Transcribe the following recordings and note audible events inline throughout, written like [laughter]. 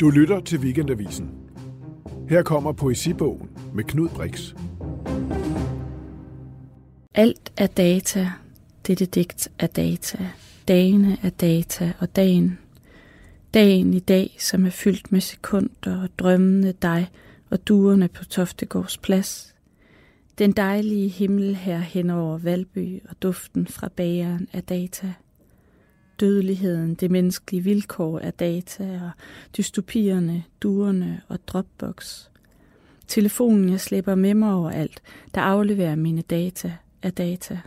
Du lytter til Weekendavisen. Her kommer poesibogen med Knud Brix. Alt er data. Dette digt er data. Dagene er data og dagen. Dagen i dag, som er fyldt med sekunder og drømmende dig og duerne på Toftegårds plads. Den dejlige himmel her hen over Valby og duften fra bageren er data. Dødeligheden, det menneskelige vilkår af data og dystopierne, duerne og Dropbox. Telefonen, jeg slæber med mig overalt, der afleverer mine data, er data.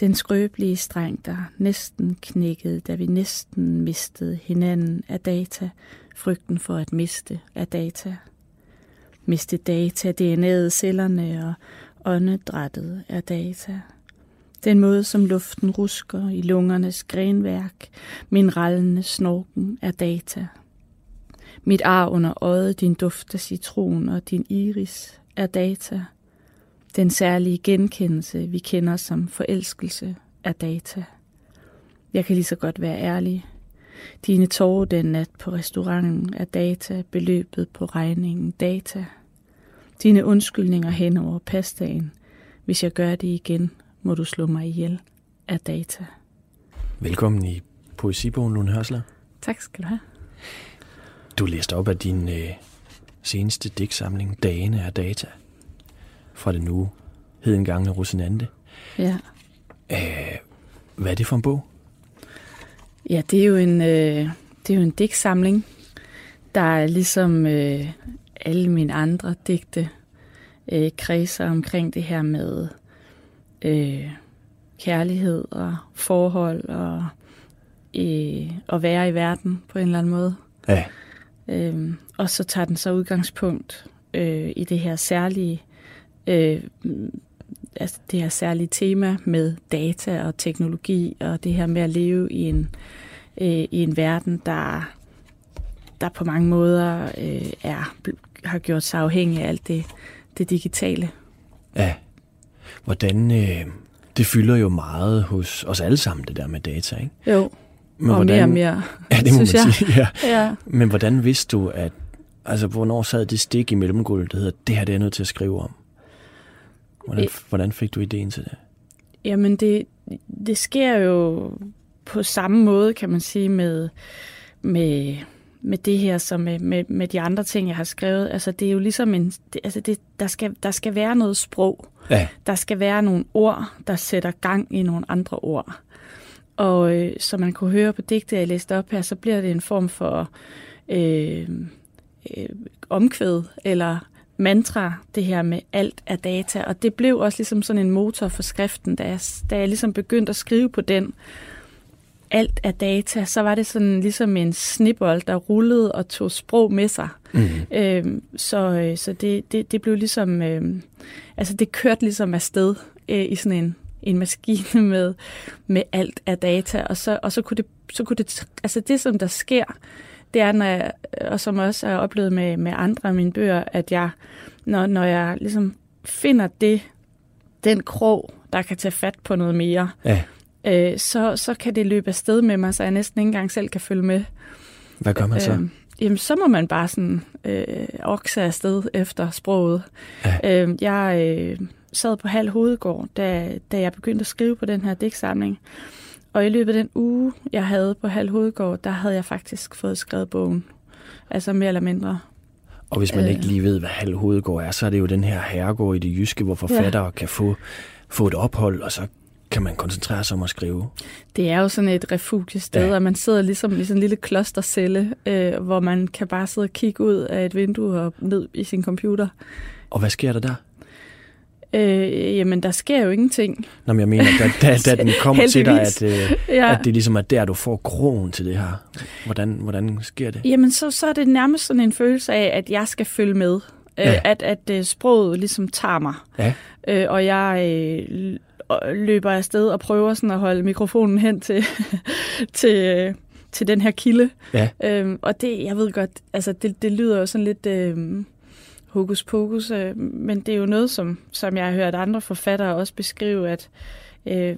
Den skrøbelige streng, der næsten knækkede, da vi næsten mistede hinanden, er data. Frygten for at miste er data. Miste data, DNA'et, cellerne og åndedrættet er data. Den måde, som luften rusker i lungernes grenværk, min rallende snorken er data. Mit ar under øjet, din duft af citron og din iris er data. Den særlige genkendelse, vi kender som forelskelse, er data. Jeg kan lige så godt være ærlig. Dine tårer den nat på restauranten er data, beløbet på regningen data. Dine undskyldninger hen over pastaen. Hvis jeg gør det igen, må du slå mig ihjel, er data. Velkommen i Poesibogen, Lune Hørsler. Tak skal du have. Du læste op af din øh, seneste digtsamling, Dagene er data, fra det nu hedengangne Rosinante. Ja. Øh, hvad er det for en bog? Ja, det er jo en, øh, det er jo en digtsamling, der er ligesom øh, alle mine andre digte øh, kredser omkring det her med øh, kærlighed og forhold og øh, at være i verden på en eller anden måde. Ja. Øh, og så tager den så udgangspunkt øh, i det her særlige øh, altså det her særlige tema med data og teknologi og det her med at leve i en øh, i en verden der der på mange måder øh, er har gjort sig afhængig af alt det det digitale. Ja. Hvordan øh, det fylder jo meget hos os alle sammen det der med data, ikke? Jo. Men og hvordan, mere og [laughs] mere, Ja, det må man jeg. sige. Ja. Ja. Men hvordan vidste du, at altså, hvornår sad det stik i mellemgulvet, der hedder, det her det er jeg nødt til at skrive om? Hvordan, Øh. hvordan fik du ideen til det? Jamen, det, det sker jo på samme måde, kan man sige, med, med, med det her, som med, med, med de andre ting, jeg har skrevet. Altså, det er jo ligesom en... Det, altså, det, der, skal, der skal være noget sprog. Ja, Der skal være nogle ord, der sætter gang i nogle andre ord. Og øh, som man kunne høre på digtet, jeg læste op her, så bliver det en form for øh, øh, omkvæd eller mantra, det her med alt er data. Og det blev også ligesom sådan en motor for skriften, da jeg, da jeg ligesom begyndte at skrive på den. Alt er data, så var det sådan ligesom en snibbold, der rullede og tog sprog med sig. mm. Øh, så øh, så det, det, det blev ligesom, øh, altså det kørte ligesom afsted øh, i sådan en, en maskine [laughs] med, med alt af data, og så, og så kunne det, så kunne det, altså det som der sker, det er, når jeg, og som også er oplevet med, med andre af mine bøger, at jeg, når, når jeg ligesom finder det, den krog, der kan tage fat på noget mere, ja. Øh, så, så kan det løbe afsted med mig, så jeg næsten ikke engang selv kan følge med. Hvad gør man så? Øh, jamen, så må man bare sådan øh, okse afsted efter sproget. Ja. Øh, jeg øh, sad på halv hovedgård, da, da jeg begyndte at skrive på den her digtsamling. Og i løbet af den uge, jeg havde på halv hovedgård, der havde jeg faktisk fået skrevet bogen. Altså mere eller mindre. Og hvis man øh. ikke lige ved, hvad halv hovedgård er, så er det jo den her herregård i det jyske, hvor forfattere ja. kan få, få et ophold, og så kan man koncentrere sig om at skrive. Det er jo sådan et refugiested, Ja. og man sidder ligesom i sådan en lille klostercelle, øh, hvor man kan bare sidde og kigge ud af et vindue og ned i sin computer. Og hvad sker der der? Øh, jamen, der sker jo ingenting. Nå, men jeg mener, da, da, da den [laughs] kommer til dig, at, øh, Ja. at det ligesom er der, du får krogen til det her. Hvordan, hvordan sker det? Jamen, så, så er det nærmest sådan en følelse af, at jeg skal følge med. Øh, Ja. At, at øh, sproget ligesom tager mig. Ja. Øh, og jeg øh, l- løber afsted og prøver sådan at holde mikrofonen hen til, [laughs] til, øh, til den her kilde. Ja. Øh, og det, jeg ved godt, altså det, det lyder jo sådan lidt øh, hokus pokus, øh, men det er jo noget, som, som jeg har hørt andre forfattere også beskrive, at, øh,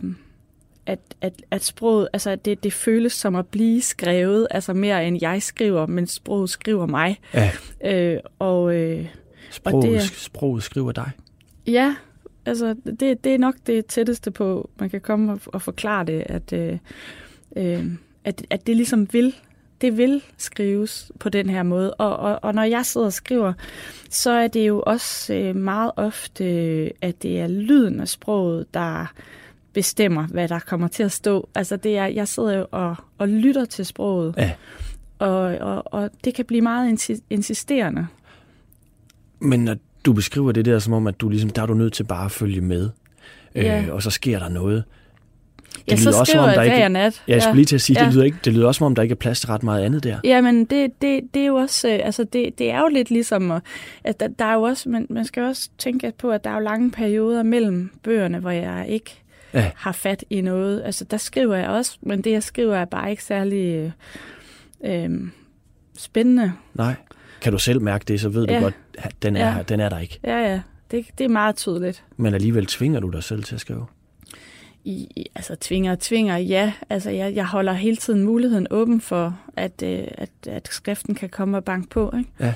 at, at, at sproget, altså at det, det føles som at blive skrevet, altså mere end jeg skriver, men sproget skriver mig. Ja. Øh, og, øh, Sproget, og det sproget skriver dig. Ja, altså det, det er nok det tætteste på, man kan komme og, og forklare det, at, øh, øh, at, at det ligesom vil, det vil skrives på den her måde. Og, og, og når jeg sidder og skriver, så er det jo også øh, meget ofte, at det er lyden af sproget, der bestemmer, hvad der kommer til at stå. Altså det er, jeg sidder jo og, og lytter til sproget, Ja. og, og, og det kan blive meget insi- insisterende. Men når du beskriver det der, som om, at du ligesom, der er du nødt til bare at følge med. Ja. Øh, og så sker der noget. Ja, så lyder også, som skriver om, jeg der ikke- nat. Ja, jeg skulle lige til at sige, ja. Ja. det, lyder ikke, det lyder også, som om der ikke er plads til ret meget andet der. Jamen, det, det, det er jo også, øh, altså det, det er jo lidt ligesom, at- at der, der er jo også, man, man skal også tænke på, at der er jo lange perioder mellem bøgerne, hvor jeg ikke Ja. har fat i noget. Altså der skriver jeg også, men det jeg skriver er bare ikke særlig øh, øh, spændende. Nej. Kan du selv mærke det, så ved du Ja. godt, at den er, Ja. den er der ikke. Ja, ja, det, det er meget tydeligt. Men alligevel tvinger du dig selv til at skrive. I, altså tvinger, tvinger, ja. Altså jeg, jeg holder hele tiden muligheden åben for, at, øh, at, at skriften kan komme og banke på. Ikke? Ja.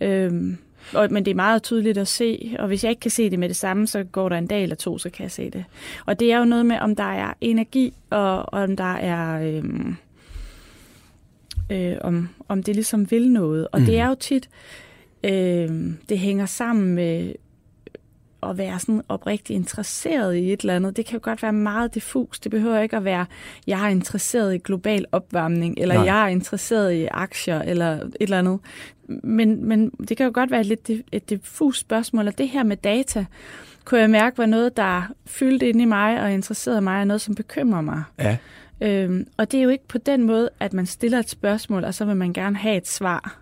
Øhm, og, men det er meget tydeligt at se, og hvis jeg ikke kan se det med det samme, så går der en dag eller to, så kan jeg se det. Og det er jo noget med, om der er energi, og om der er... Øhm, øh, om, om det ligesom vil noget. Og Mm. det er jo tit, øh, det hænger sammen med at være sådan oprigtigt interesseret i et eller andet. Det kan jo godt være meget diffus. Det behøver ikke at være, jeg er interesseret i global opvarmning, eller Nej. Jeg er interesseret i aktier, eller et eller andet. Men, men det kan jo godt være et lidt et diffus spørgsmål, og det her med data, kunne jeg mærke var noget, der fyldte ind i mig og interesserede mig, og noget, som bekymrer mig. Ja. Øhm, og det er jo ikke på den måde, at man stiller et spørgsmål, og så vil man gerne have et svar.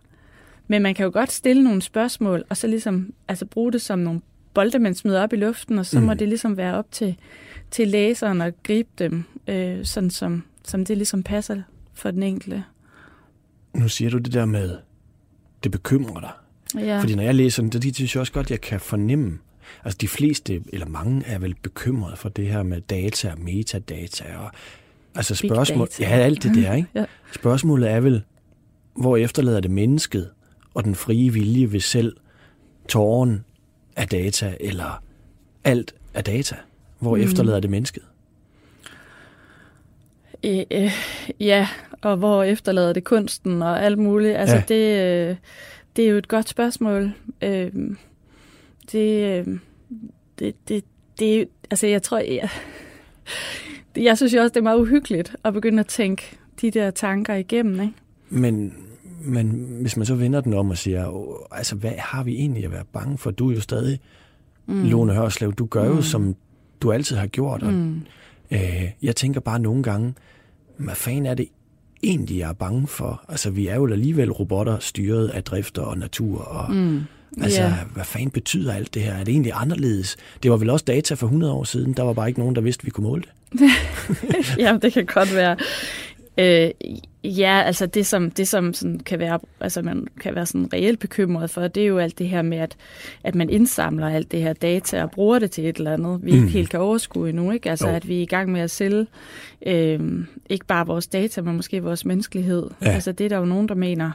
Men man kan jo godt stille nogle spørgsmål, og så ligesom altså bruge det som nogle bolde, man smider op i luften, og så mm. må det ligesom være op til, til læseren at gribe dem, øh, sådan som, som det ligesom passer for den enkelte. Nu siger du det der med, det bekymrer dig. Ja. Fordi når jeg læser den, det synes jeg også godt, at jeg kan fornemme, altså de fleste, eller mange er vel bekymrede for det her med data og metadata og altså spørgsmål, ja, alt det der, ikke? Ja. Spørgsmålet er vel, hvor efterlader det mennesket og den frie vilje ved selv tåren af data, eller alt af data? Hvor mm. Efterlader det mennesket? Øh, øh, ja, og hvor efterlader det kunsten og alt muligt? Altså, ja. det, øh, det er jo et godt spørgsmål. Øh, det, øh, det, det, det, altså, jeg tror, jeg, jeg synes jo også, det er meget uhyggeligt at begynde at tænke de der tanker igennem, ikke? Men, men hvis man så vender den om og siger, "Åh, altså hvad har vi egentlig at være bange for? Du er jo stadig mm. Lone Hørslev. Du gør jo, Mm. som du altid har gjort. Og, Mm. øh, jeg tænker bare nogle gange, hvad fanden er det egentlig, jeg er bange for? Altså, vi er jo alligevel robotter styret af drifter og natur. Og, Mm. Altså, Ja. hvad fanden betyder alt det her? Er det egentlig anderledes? Det var vel også data for 100 år siden. Der var bare ikke nogen, der vidste, vi kunne måle det. [laughs] ja, det kan godt være. Øh, ja, altså det som, det som sådan kan være, altså man kan være sådan reelt bekymret for, det er jo alt det her med, at, at man indsamler alt det her data og bruger det til et eller andet, vi Mm. ikke helt kan overskue endnu, ikke? Altså Jo. at vi er i gang med at sælge øh, ikke bare vores data, men måske vores menneskelighed. Ja. Altså det er der jo nogen, der mener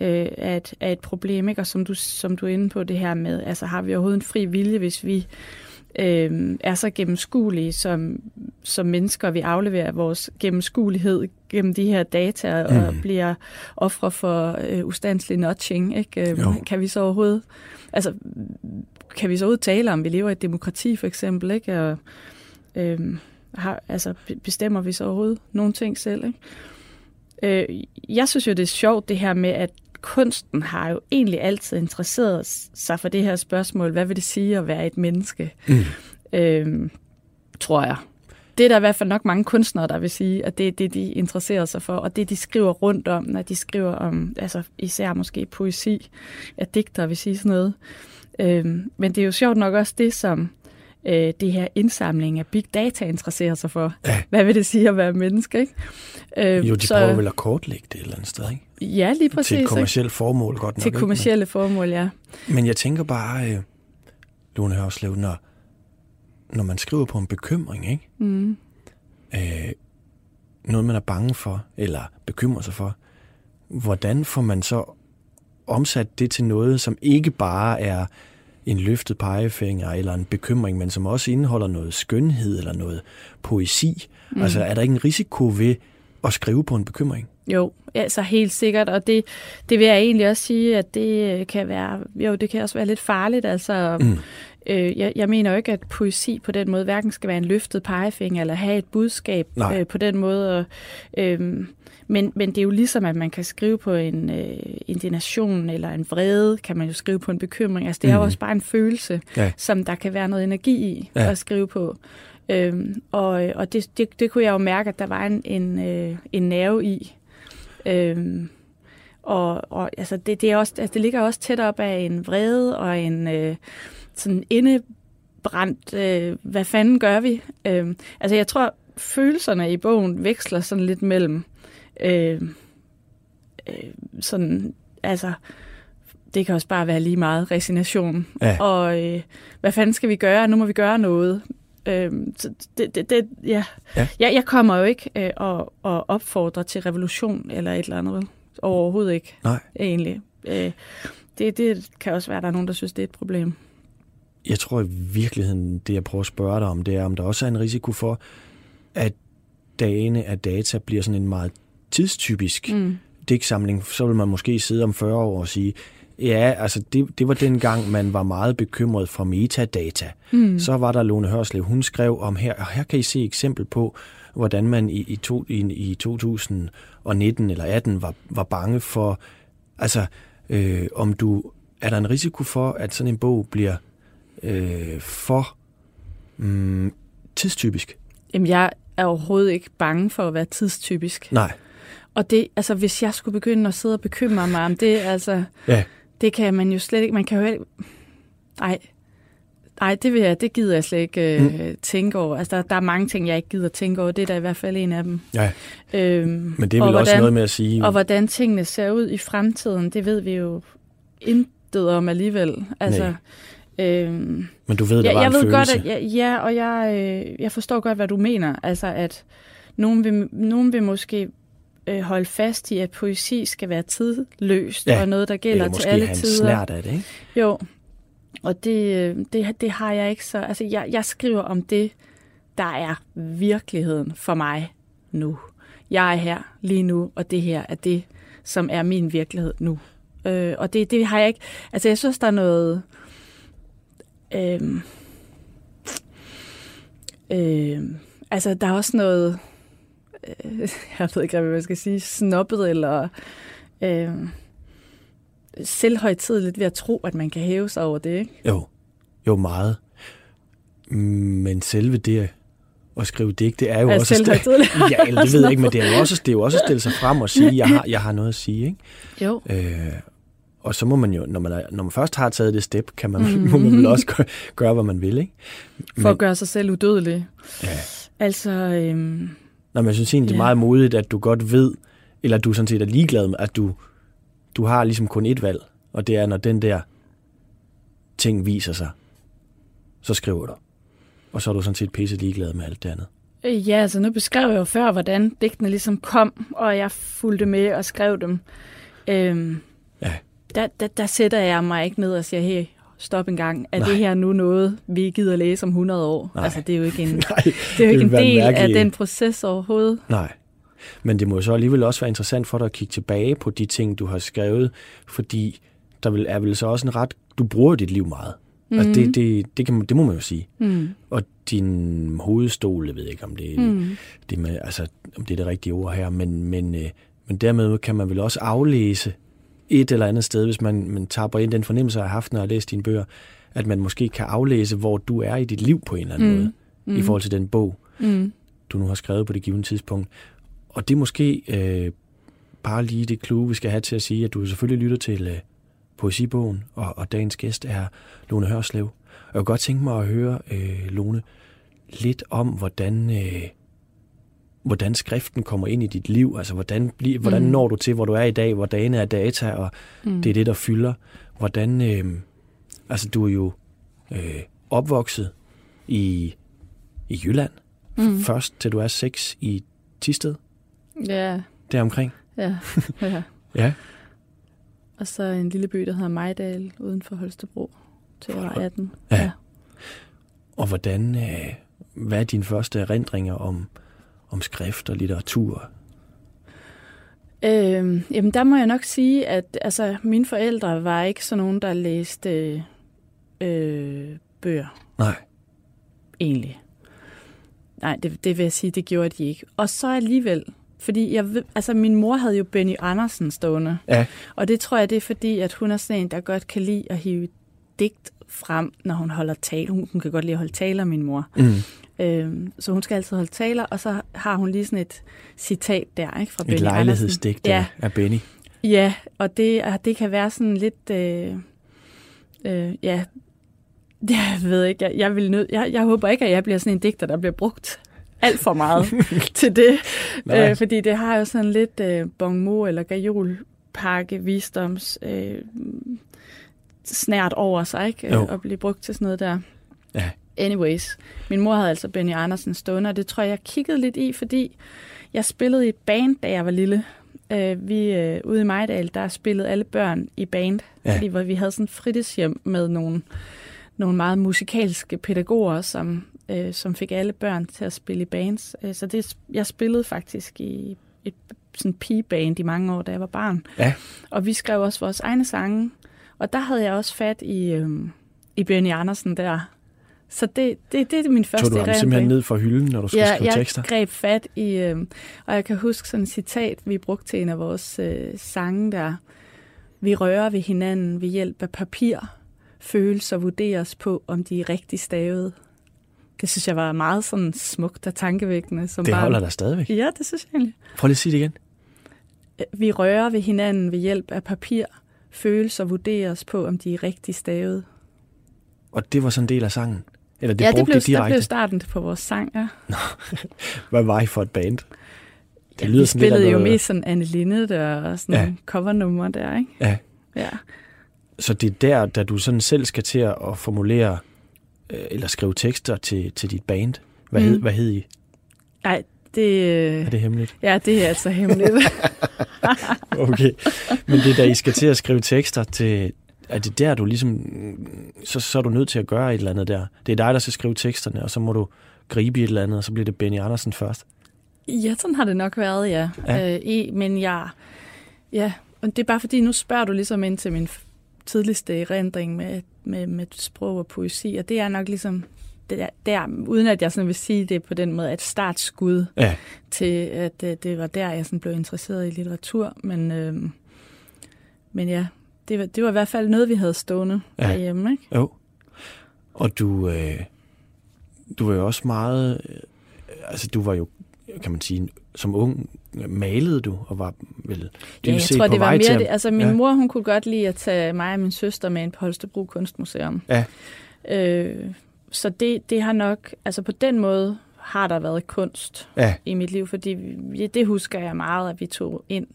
øh, et, er et problem, ikke? Og som du, som du er inde på det her med, altså har vi overhovedet en fri vilje, hvis vi øh, er så gennemskuelige som, som mennesker, vi afleverer vores gennemskuelighed gennem de her data mm. og Mm. bliver ofre for øh, ustandslig notching. Ikke? Øh, Jo. kan vi så overhovedet, altså, kan vi så overhovedet tale om, at vi lever i et demokrati for eksempel, ikke? Og, øh, har, altså, be- bestemmer vi så overhovedet nogle ting selv, ikke? Øh, jeg synes jo, det er sjovt det her med, at kunsten har jo egentlig altid interesseret sig for det her spørgsmål, hvad vil det sige at være et menneske? Mm. Øhm, tror jeg. Det er der i hvert fald nok mange kunstnere, der vil sige, at det er det, de interesserer sig for, og det, de skriver rundt om, når de skriver om, altså især måske poesi, at digter vil sige sådan noget. Øhm, men det er jo sjovt nok også det, som øh, det her indsamling af big data interesserer sig for. Ja. Hvad vil det sige at være menneske, ikke? Øhm, Jo, de så- prøver vel at kortlægge det et eller andet sted, ikke? Ja, lige præcis. Til kommersielt formål, godt nok. Til ikke? kommersielle formål, ja. Men, men jeg tænker bare, øh, Lone Hørslev, når, når man skriver på en bekymring, ikke? Mm. øh, noget, man er bange for, eller bekymrer sig for, hvordan får man så omsat det til noget, som ikke bare er en løftet pegefinger eller en bekymring, men som også indeholder noget skønhed eller noget poesi. Mm. Altså er der ikke en risiko ved at skrive på en bekymring? Jo, altså helt sikkert, og det, det vil jeg egentlig også sige, at det kan være, jo, det kan også være lidt farligt, altså mm. Øh, jeg, jeg mener jo ikke, at poesi på den måde hverken skal være en løftet pegefinger eller have et budskab øh, på den måde, og, øh, men, men det er jo ligesom, at man kan skrive på en øh, indignation eller en vrede, kan man jo skrive på en bekymring. Altså det er mm. jo også bare en følelse, ja. som der kan være noget energi i ja. at skrive på. Øhm, og og det, det, det kunne jeg jo mærke, at der var en, en, øh, en nerve i. Øhm, og, og altså det, det, er også, altså det ligger også tæt op af en vrede og en øh, sådan indebrændt, øh, hvad fanden gør vi? Øhm, altså jeg tror, følelserne i bogen veksler sådan lidt mellem øh, øh, sådan, altså, det kan også bare være lige meget resignation. Ja. Og øh, hvad fanden skal vi gøre? Nu må vi gøre noget. Øh, det, det, det, ja. Ja. Jeg, jeg kommer jo ikke øh, og, og opfordrer til revolution eller et eller andet. Overhovedet ikke. Nej. Egentlig. Øh, det, det kan også være, at der er nogen, der synes, det er et problem. Jeg tror i virkeligheden, det jeg prøver at spørge dig om, det er, om der også er en risiko for, at dagene af data bliver sådan en meget tidstypisk mm. digtsamling, så vil man måske sidde om 40 år og sige, ja, altså det, det var den gang, man var meget bekymret for metadata. Mm. Så var der Lone Hørslev, hun skrev om her, og her kan I se eksempel på, hvordan man i, i, to, i, i 2019 eller 18 var, var bange for, altså øh, om du, er der en risiko for, at sådan en bog bliver øh, for mm, tidstypisk? Jamen, jeg er overhovedet ikke bange for at være tidstypisk. Nej. Og det, altså, hvis jeg skulle begynde at sidde og bekymre mig om det, altså, ja. det kan man jo slet ikke, man kan jo ikke, ej, ej, det, vil jeg, det gider jeg slet ikke øh, mm. tænke over. Altså, der, der er mange ting, jeg ikke gider tænke over. Det er da i hvert fald en af dem. Ja. Øhm, Men det er vel også noget med at sige... Og hvordan tingene ser ud i fremtiden, det ved vi jo intet om alligevel. Altså, øhm, Men du ved, der ja, var jeg en ved følelse. Godt, at, ja, ja, og jeg, øh, jeg forstår godt, hvad du mener. Altså, at nogen vil, nogen vil måske øh, holde fast i, at poesi skal være tidløst, ja, og noget, der gælder til alle tider. snært af det, ikke? Jo, og det, øh, det, det har jeg ikke så... Altså, jeg, jeg skriver om det, der er virkeligheden for mig nu. Jeg er her lige nu, og det her er det, som er min virkelighed nu. Øh, og det, det har jeg ikke... Altså, jeg synes, der er noget... Øh, øh, altså, der er også noget øh, [laughs] jeg ved ikke, hvad man skal sige, snobbet eller øh, selvhøjtidligt ved at tro, at man kan hæve sig over det, ikke? Jo, jo meget. Men selve det at skrive digt, det er jo er også... At [laughs] ja, [laughs] eller det ved jeg ikke, men det er jo også, det er jo også at stille sig frem og sige, jeg har, jeg har noget at sige, ikke? Jo. Øh, og så må man jo, når man, er, når man først har taget det step, kan man, mm. [laughs] må man vel også gøre, gøre, hvad man vil, ikke? Men, For at gøre sig selv udødelig. Ja. Altså, øhm, Nå, men jeg synes egentlig, det er meget modigt, at du godt ved, eller du sådan set er ligeglad med, at du, du har ligesom kun et valg, og det er, når den der ting viser sig, så skriver du. Og så er du sådan set pisse ligeglad med alt det andet. Øh, ja, altså nu beskrev jeg jo før, hvordan digtene ligesom kom, og jeg fulgte med og skrev dem. Øhm, ja. Der, der, der sætter jeg mig ikke ned og siger, hey, stop en gang. Er Nej. det her nu noget, vi gider læse om 100 år? Nej. Altså, det er jo ikke en, [laughs] Nej, det er jo ikke en del af den proces overhovedet. Nej. Men det må så alligevel også være interessant for dig at kigge tilbage på de ting, du har skrevet, fordi der vil, er vel så også en ret... Du bruger dit liv meget. Mm. Altså det, det, det, kan, det må man jo sige. Mm. Og din hovedstol, jeg ved ikke, om det, mm. det, med, altså, om det er det rigtige ord her, men, men, øh, men dermed kan man vel også aflæse et eller andet sted, hvis man, man tapper ind den fornemmelse, jeg har haft, når jeg har læst dine bøger, at man måske kan aflæse, hvor du er i dit liv på en eller anden mm. måde, mm. i forhold til den bog, mm. du nu har skrevet på det givende tidspunkt. Og det er måske øh, bare lige det clue, vi skal have til at sige, at du selvfølgelig lytter til øh, poesibogen, og, og dagens gæst er Lone Hørslev. Og jeg kunne godt tænke mig at høre, øh, Lone, lidt om, hvordan... Øh, hvordan skriften kommer ind i dit liv. Altså, hvordan, bliver, hvordan mm. når du til, hvor du er i dag, hvor dagen er data, og mm. det er det, der fylder. Hvordan, øh, altså, du er jo øh, opvokset i, i Jylland, mm. først til du er 6 i Tisted, Ja, deromkring. ja, [laughs] ja. Ja. Og så en lille by, der hedder Majdal, uden for Holstebro, til jeg var 18. Ja. Og hvordan, øh, hvad er dine første erindringer om, om skrift og litteratur? Øhm, jamen, der må jeg nok sige, at altså, mine forældre var ikke sådan nogen, der læste øh, bøger, Nej. egentlig. Nej, det, det vil jeg sige, det gjorde de ikke. Og så alligevel, fordi jeg altså, min mor havde jo Benny Andersen stående. Ja. Og det tror jeg, det er fordi, at hun er sådan en, der godt kan lide at hive digt frem, når hun holder tale. Hun, hun kan godt lide at holde taler, min mor. Mm. Øhm, så hun skal altid holde taler, og så har hun lige sådan et citat der, ikke, fra Et Benny lejlighedsdigt Ja. af Benny. Ja, og det, og det kan være sådan lidt... Øh, øh, ja, [laughs] jeg ved ikke, jeg, jeg, vil nød, jeg, jeg håber ikke, at jeg bliver sådan en digter, der bliver brugt alt for meget [laughs] til det. Nej. Øh, fordi det har jo sådan lidt øh, bonmot eller gajolpakke visdoms øh, snært over sig, ikke? Jo. At blive brugt til sådan noget der. Ja. Anyways, min mor havde altså Benny Andersen stående, og det tror jeg, jeg kiggede lidt i, fordi jeg spillede i et band, da jeg var lille. Øh, vi øh, ude i Majdal, der spillede alle børn i band, Ja. ja. fordi hvor vi havde sådan et fritidshjem med nogle, nogle meget musikalske pædagoger, som, øh, som fik alle børn til at spille i bands. Øh, så det, jeg spillede faktisk i et sådan pigeband i mange år, da jeg var barn. Ja. Og vi skrev også vores egne sange, og der havde jeg også fat i, øh, i Benny Andersen der. Så det, det, det er min første Tog du ham simpelthen ned fra hylden, når du skulle Ja, skrive jeg tekster? greb fat i, øh, og jeg kan huske sådan et citat, vi brugte til en af vores øh, sange der. Vi rører ved hinanden ved hjælp af papir. Følelser vurderes på, om de er rigtig stavet. Det synes jeg var meget sådan smukt og tankevækkende. Som Det holder dig stadigvæk. Ja, det synes jeg egentlig. Prøv lige at sige det igen. Vi rører ved hinanden ved hjælp af papir. Følelser vurderes på, om de er rigtig stavet. Og det var sådan en del af sangen? Eller det ja, det blev, I der direkte? blev starten på vores sang, ja. [laughs] Hvad var I for et band? Det ja lyder vi sådan lidt spillede jo noget- mest sådan Anne Linde der, og sådan Ja. covernummer der, ikke? Ja. Ja. Så det er der, da du sådan selv skal til at formulere øh, eller skrive tekster til, til dit band. Hvad, mm. hed, hvad hed I? Ej, det, Er det hemmeligt? ja, det er altså hemmeligt. [laughs] Okay. Men det er da I skal til at skrive tekster til... Er det der, du ligesom... Så, så er du nødt til at gøre et eller andet der. Det er dig, der skal skrive teksterne, og så må du gribe i et eller andet, og så bliver det Benny Andersen først. ja, sådan har det nok været, ja. Ja. Øh, men jeg, ja, og det er bare fordi, nu spørger du ligesom ind til min tidligste erindring med, med, med sprog og poesi, og det er nok ligesom der, der, uden at jeg sådan vil sige det på den måde, et startskud Ja. til, at øh, det var der, jeg sådan blev interesseret i litteratur. Men, øh, men ja, det var, det var i hvert fald noget, vi havde stående Ja. derhjemme. Ikke? Jo. Og du, øh, du var jo også meget... Øh, altså, du var jo, kan man sige, som ung malede du, og var vel Ja, jeg tror, det var til mere at- det. Altså, min ja. mor, hun kunne godt lide at tage mig og min søster med ind på Holstebro Kunstmuseum. Ja. Øh, så det, det har nok, altså på den måde har der været kunst Ja, i mit liv, fordi vi, det husker jeg meget, at vi tog ind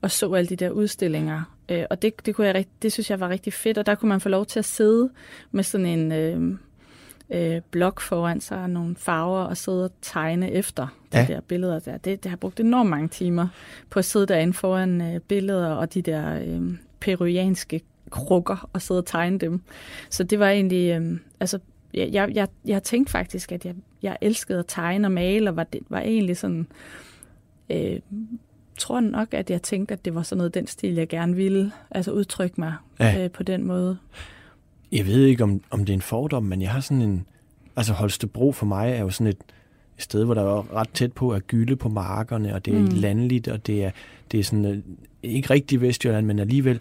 og så alle de der udstillinger. Øh, og det, det, kunne jeg, det synes jeg var rigtig fedt, og der kunne man få lov til at sidde med sådan en øh, øh, blok foran sig, og nogle farver, og sidde og tegne efter de Ja. der billeder der. Det, det har brugt enormt mange timer på at sidde derinde foran øh, billeder og de der øh, peruanske krukker og sidde og tegne dem. Så det var egentlig, øh, altså jeg, jeg, jeg, jeg tænkte faktisk, at jeg, jeg elskede at tegne og male, og var, det, var egentlig sådan, øh, tror nok, at jeg tænkte, at det var sådan noget den stil, jeg gerne ville, altså udtrykke mig Ja. øh, på den måde. jeg ved ikke, om, om det er en fordom, men jeg har sådan en... Altså Holstebro for mig er jo sådan et, et sted, hvor der er ret tæt på at gylde på markerne, og det er mm. Mm. landligt, og det er, det er sådan øh, ikke rigtig Vestjylland, men alligevel.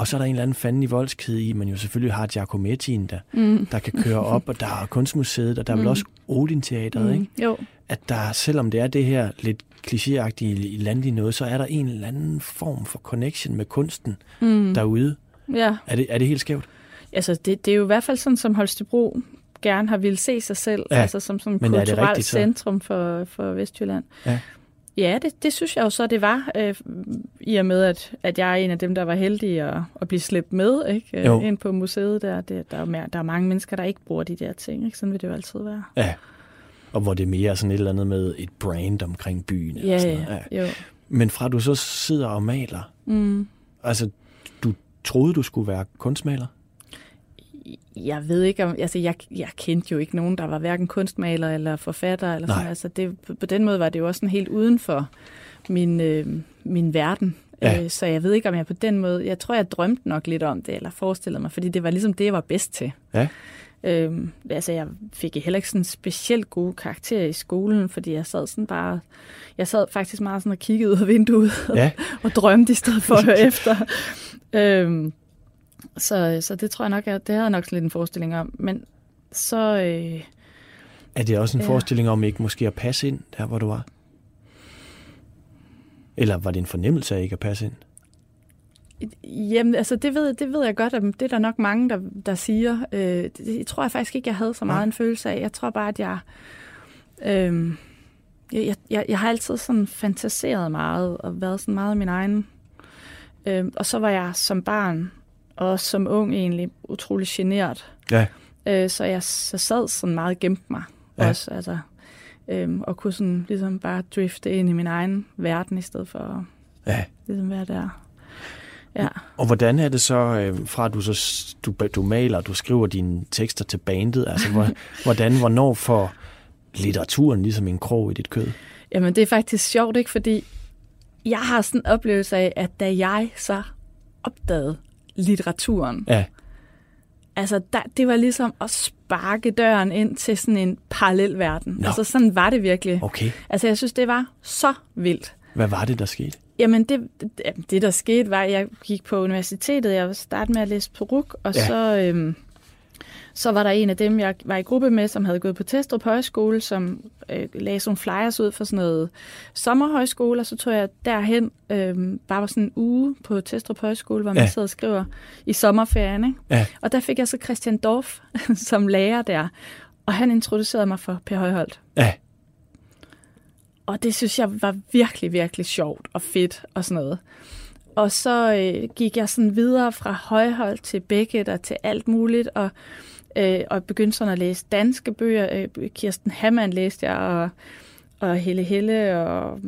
Og så er der en eller anden fanden i voldsked i, man jo selvfølgelig har Giacomettien, der, Mm. der kan køre op, og der er Kunstmuseet, og der er vel Mm. også Odin Teateret, ikke? Jo, At der, selvom det er det her lidt klichéagtige landlige noget, så er der en eller anden form for connection med kunsten mm. derude. ja. Er det, er det helt skævt? Altså, det, det er jo i hvert fald sådan, som Holstebro gerne har ville se sig selv, Ja, altså som, som men kulturelt rigtigt så? centrum for, for Vestjylland. Ja. Ja, det, det synes jeg jo så, det var, øh, i og med, at, at jeg er en af dem, der var heldig at, at blive slæbt med ikke? Jo. Øh, ind på museet. Der, det, der, er, mere- der er mange mennesker, der ikke bruger de der ting. Ikke? Sådan vil det jo altid være. Ja. og hvor det er mere sådan et eller andet med et brand omkring byen. eller Ja, sådan noget. ja, jo. Men fra du så sidder og maler, Mm. altså du troede, du skulle være kunstmaler? Jeg ved ikke om, altså jeg, jeg kendte jo ikke nogen, der var hverken kunstmaler eller forfatter eller Nej. sådan. Altså det, på- på den måde var det jo også sådan helt uden for min, øh, min verden. Ja. Øh, så jeg ved ikke, om jeg på den måde, jeg tror, jeg drømte nok lidt om det, eller forestillede mig, fordi det var ligesom det, jeg var bedst til. Ja. Øhm, altså jeg fik heller ikke sådan specielt gode karakterer i skolen, fordi jeg sad sådan bare, jeg sad faktisk meget sådan og kiggede ud af vinduet Ja, [laughs] og drømte i stedet for at høre efter. [laughs] Øhm, så, så det tror jeg nok, jeg, det havde jeg nok lidt en forestilling om. Men så, øh, er det også en Ja. forestilling om ikke måske at passe ind, der hvor du var? Eller var det en fornemmelse af ikke at passe ind? jamen, altså det ved, det ved jeg godt, at det er der nok mange, der, der siger. Øh, det, det tror jeg faktisk ikke, jeg havde så meget Nej. en følelse af. Jeg tror bare, at jeg... Øh, jeg, jeg, jeg har altid sådan fantaseret meget og været sådan meget min egen. Øh, og så var jeg som barn og som ung egentlig utrolig genert. Ja. Øh, så jeg så sad sådan meget gemt mig Ja. også, altså, øhm, og kunne sådan ligesom bare drifte ind i min egen verden, i stedet for at Ja. ligesom være der. Ja. Og hvordan er det så, øh, fra at du, så, du, du maler, du skriver dine tekster til bandet, altså hvor, [laughs] hvordan, hvornår får litteraturen ligesom en krog i dit kød? Jamen, det er faktisk sjovt, ikke? Fordi jeg har sådan en oplevelse af, at da jeg så opdagede litteraturen, Ja, altså der, det var ligesom at sparke døren ind til sådan en parallel verden. Nå. Altså sådan var det virkelig. okay. Altså jeg synes, det var så vildt. Hvad var det, der skete? Jamen, det, det, der skete var, at jeg gik på universitetet. Jeg startede med at læse peruk, og ja. så, øhm, så var der en af dem, jeg var i gruppe med, som havde gået på Testrup Højskole, som øh, lagde sådan nogle flyers ud for sådan noget sommerhøjskole, og så tog jeg derhen, øhm, bare var sådan en uge på Testrup Højskole, hvor man ja. sidder og skriver i sommerferien. Ikke? Ja. Og der fik jeg så Christian Dorf [laughs] som lærer der, og han introducerede mig for Per Højholdt. Ja, Og det synes jeg var virkelig, virkelig sjovt og fedt og sådan noget. Og så øh, gik jeg sådan videre fra Højhold til Beckett og til alt muligt, og, øh, og begyndte sådan at læse danske bøger. Øh, Kirsten Hammann læste jeg, og, og Helle Helle, og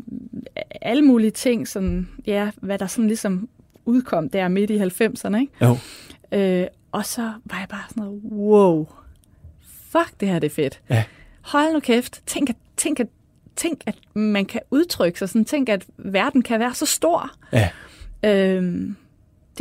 alle mulige ting, sådan, ja, hvad der sådan ligesom udkom der midt i 90'erne. Ikke? jo. Øh, og så var jeg bare sådan noget, wow, fuck, det her det er fedt. Ja. Hold nu kæft, tænk at, tænk at, tænk at man kan udtrykke sig sådan, tænk at verden kan være så stor. Ja. Øhm,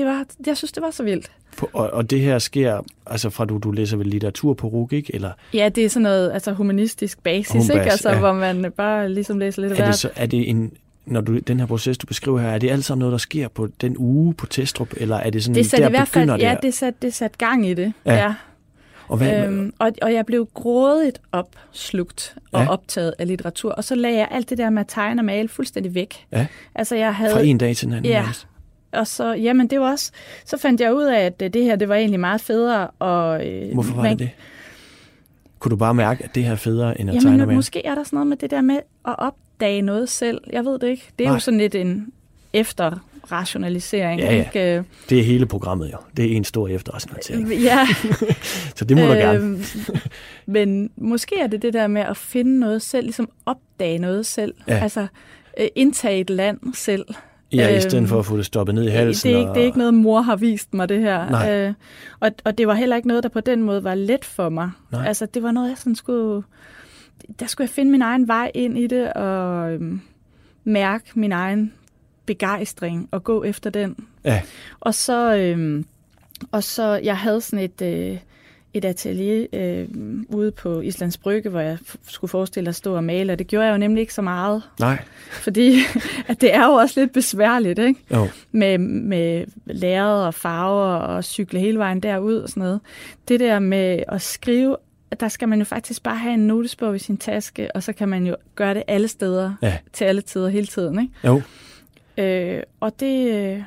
det var, jeg synes, det var så vildt. Og, og det her sker, altså fra du, du læser vel litteratur på RUG, ikke? Eller Ja, det er sådan noget altså humanistisk basis, Humbas, ikke? Altså, ja. hvor man bare ligesom læser lidt af er det, så, er det en, når du, den her proces, du beskriver her, er det alt sammen noget, der sker på den uge på Testrup, eller er det sådan, Det satte der i hvert fald, begynder ja, det? det satte det sat gang i det. Ja. ja. Og hvad, Øhm, og, og jeg blev grådigt opslugt og ja. optaget af litteratur. Og så lagde jeg alt det der med at tegne og male fuldstændig væk. Ja. Altså jeg havde... fra en dag til den anden? Ja. nærmest? Og så, jamen det var også... Så fandt jeg ud af, at øh, det her, det var egentlig meget federe. Og, øh, Hvorfor var man, det det? Kunne du bare mærke, at det her er federe, end at tegne Jamen male? måske er der sådan noget med det der med at opdage noget selv. Jeg ved det ikke. Det er Nej. jo sådan lidt en efterrationalisering. Ja, ja. Ikke? Øh, Det er hele programmet jo. Det er en stor efterrationalisering. Ja, [laughs] Så det må du gerne. Men måske er det det der med at finde noget selv, ligesom opdage noget selv. Ja. Altså indtage et land selv. Ja, i øhm, stedet for at få det stoppet ned i halsen. det, er ikke, og... det er ikke noget, mor har vist mig, det her. Nej. Øh, og, og det var heller ikke noget, der på den måde var let for mig. Nej. Altså, det var noget, jeg sådan skulle... Der skulle jeg finde min egen vej ind i det, og øhm, mærke min egen begejstring, og gå efter den. Ja, Og så, øhm, og så jeg havde sådan et, øh, et atelier øh, ude på Islands Brygge, hvor jeg skulle forestille at stå og male, og det gjorde jeg jo nemlig ikke så meget, nej. fordi [laughs] at det er jo også lidt besværligt, ikke? Jo. Med, med lærred og farver og cykle hele vejen derud og sådan noget. Det der med at skrive, der skal man jo faktisk bare have en notesbog i sin taske, og så kan man jo gøre det alle steder, Ja. til alle tider, hele tiden, ikke? Jo. Øh, og det, øh,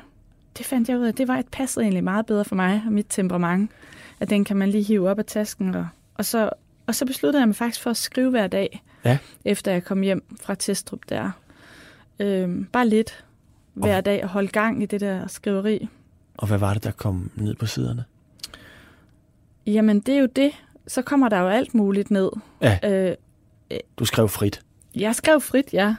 det fandt jeg ud af, det var et passet egentlig meget bedre for mig og mit temperament. At den kan man lige hive op af tasken. Og, og, så, og så besluttede jeg mig faktisk for at skrive hver dag, Ja. efter jeg kom hjem fra Testrup der. Øh, bare lidt hver dag og holde gang i det der skriveri. Og hvad var det, der kom ned på siderne? Jamen, det er jo det. Så kommer der jo alt muligt ned. Ja. Øh, Du skrev frit. Jeg skrev frit, ja.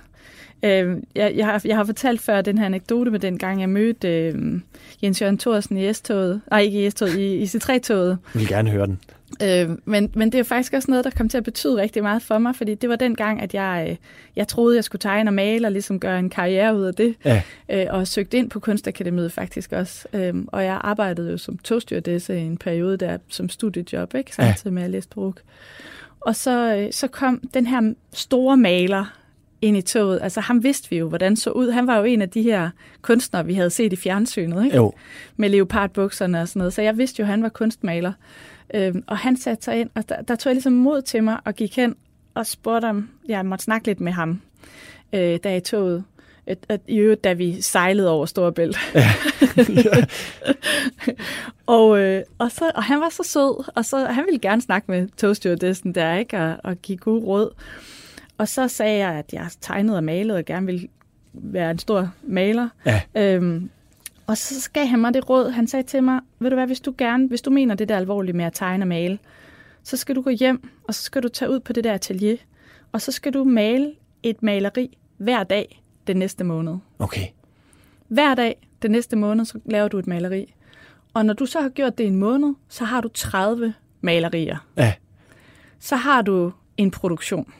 Øh, jeg, jeg, har, jeg har fortalt før den her anekdote med den gang, jeg mødte øh, Jens Jørgen Thorsen i S-toget. Nej, ikke i S-toget, i, i C3-toget. Jeg vil gerne høre den. Øh, men, men det er faktisk også noget, der kom til at betyde rigtig meget for mig, fordi det var den gang, at jeg, øh, jeg troede, jeg skulle tegne og male og ligesom gøre en karriere ud af det. Ja. Øh, og søgte ind på Kunstakademiet faktisk også. Øh, og jeg arbejdede jo som togstyrtesse i en periode der som studiejob, ikke? samtidig med at læse RUK. Og så, øh, så kom den her store maler ind i toget. Altså ham vidste vi jo, hvordan så ud. Han var jo en af de her kunstnere, vi havde set i fjernsynet, ikke? Jo. med leopardbukserne og sådan noget. Så jeg vidste jo, at han var kunstmaler. Øhm, og han satte sig ind, og der, der tog jeg ligesom mod til mig og gik hen og spurgte om, jeg måtte snakke lidt med ham, øh, da i toget. Et, et, I øvrigt, da vi sejlede over Storebælt. Ja. [laughs] og, øh, og, så, og han var så sød, og så, han ville gerne snakke med togstyrdessen der, ikke? Og, og give god råd. Og så sagde jeg, at jeg tegnede og malede, og gerne ville være en stor maler. Ja. Øhm, og så gav han mig det råd. Han sagde til mig, ved du hvad, hvis du gerne, hvis du mener det der alvorligt med at tegne og male, så skal du gå hjem, og så skal du tage ud på det der atelier, og så skal du male et maleri hver dag den næste måned. Okay. Hver dag den næste måned, så laver du et maleri. Og når du så har gjort det i en måned, så har du 30 malerier. Ja. Så har du en produktion.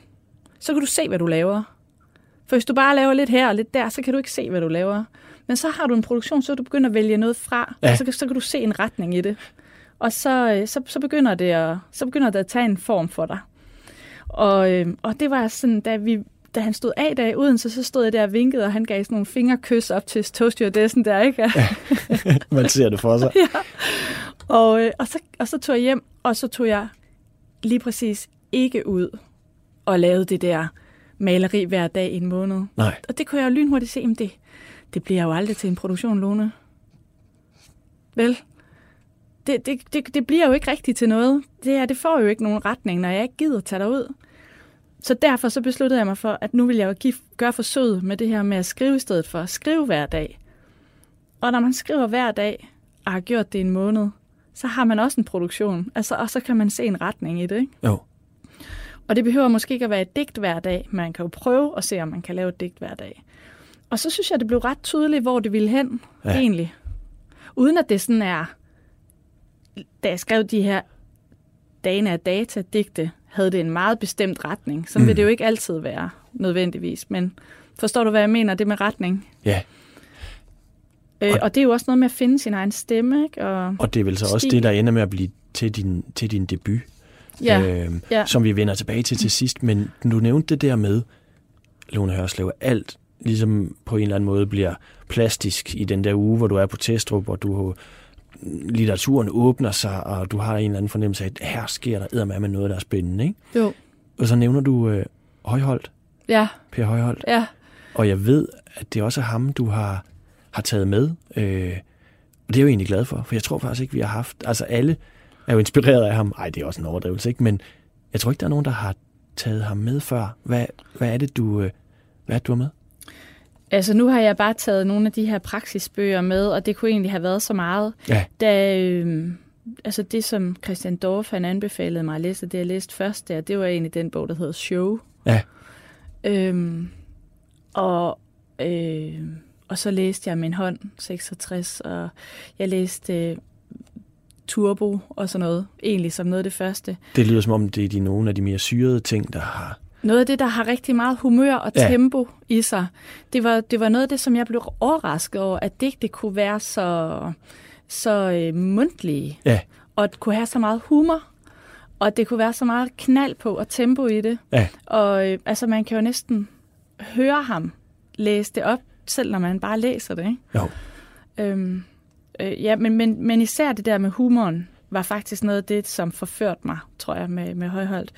Så kan du se, hvad du laver. For hvis du bare laver lidt her og lidt der, så kan du ikke se, hvad du laver. Men så har du en produktion, så du begynder at vælge noget fra, Ja. og så, så kan du se en retning i det. Og så, øh, så, så, begynder det at, så begynder det at tage en form for dig. Og, øh, og det var sådan, da, vi, da han stod af der i Odense, så stod jeg der og vinkede, og han gav sådan nogle fingerkys op til toaststyrdessen der, ikke? Ja. [laughs] Man ser det for sig. [laughs] Og, øh, og, så, og så tog jeg hjem, og så tog jeg lige præcis ikke ud og lavede det der maleri hver dag i en måned. Nej. Og det kunne jeg jo lynhurtigt se, men det, det bliver jo aldrig til en produktion, Lone. Vel? Det, det, det, det bliver jo ikke rigtigt til noget. Det, her, det får jo ikke nogen retning, når jeg ikke gider tage derud. Så derfor så besluttede jeg mig for, at nu vil jeg jo give, gøre forsøget med det her med at skrive i stedet for at skrive hver dag. Og når man skriver hver dag, og har gjort det en måned, så har man også en produktion. Altså, og så kan man se en retning i det. Ikke? Jo. Og det behøver måske ikke at være et digt hver dag. Man kan jo prøve at se, om man kan lave et digt hver dag. Og så synes jeg, det blev ret tydeligt, hvor det ville hen, Ja. egentlig. Uden at det sådan er... Da jeg skrev de her dagene af data-digte, havde det en meget bestemt retning. Sådan mm. vil det jo ikke altid være, nødvendigvis. Men forstår du, hvad jeg mener, det med retning? Ja. Øh, Og- og det er jo også noget med at finde sin egen stemme, ikke? Og, Og det er vel så også Stil. det, der ender med at blive til din, til din debut. Ja, øh, ja. som vi vender tilbage til til sidst. Men du nævnte det der med, Lone Hørslev, alt ligesom på en eller anden måde bliver plastisk i den der uge, hvor du er på Testrup, hvor du litteraturen åbner sig, og du har en eller anden fornemmelse af, at her sker der eddermame noget, der er spændende. Ikke? Jo. Og så nævner du øh, Højholdt, Ja, Per Højholdt, ja. og jeg ved, at det også er ham, du har, har taget med. Øh, og det er jeg jo egentlig glad for, for jeg tror faktisk ikke, vi har haft... Altså alle er jo inspireret af ham. Ej, det er også en overdrivelse, ikke? Men jeg tror ikke, der er nogen, der har taget ham med før. Hvad, hvad er det, du, øh, hvad er det, du har med? Altså nu har jeg bare taget nogle af de her praksisbøger med, og det kunne egentlig have været så meget. Ja. Da, øh, altså det, som Christian Dorf han anbefalede mig at læse, det jeg læste først der, det var egentlig den bog, der hedder Show. Ja. Øhm, og, øh, og så læste jeg Min hånd, 66, og jeg læste øh, Turbo og sådan noget, egentlig som noget af det første. Det lyder som om, det er de nogle af de mere syrede ting, der har... Noget af det, der har rigtig meget humør og Ja. tempo i sig, det var, det var noget af det, som jeg blev overrasket over, at digte kunne være så, så øh, mundtlige, Ja, og at kunne have så meget humor, og det kunne være så meget knald på og tempo i det. ja, Og øh, altså, man kan jo næsten høre ham læse det op, selv når man bare læser det. Ikke? jo. Øhm, øh, ja, men, men, men især det der med humoren var faktisk noget af det, som forførte mig, tror jeg, med, med Højholdt.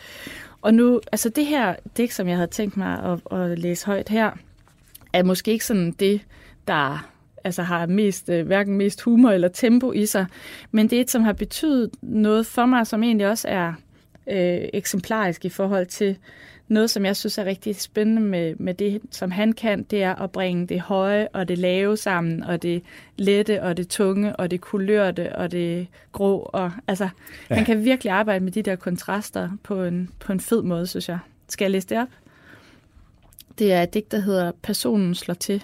Og nu, altså det her digt, som jeg havde tænkt mig at, at læse højt her, er måske ikke sådan det, der altså har mest, øh, hverken mest humor eller tempo i sig, men det er et, som har betydet noget for mig, som egentlig også er øh, eksemplarisk i forhold til noget, som jeg synes er rigtig spændende med, med det, som han kan, det er at bringe det høje og det lave sammen, og det lette og det tunge, og det kulørte og det grå. Og, altså, Ja. Han kan virkelig arbejde med de der kontraster på en, på en fed måde, synes jeg. Skal jeg læse det op? Det er et digt, der hedder Personen slår til.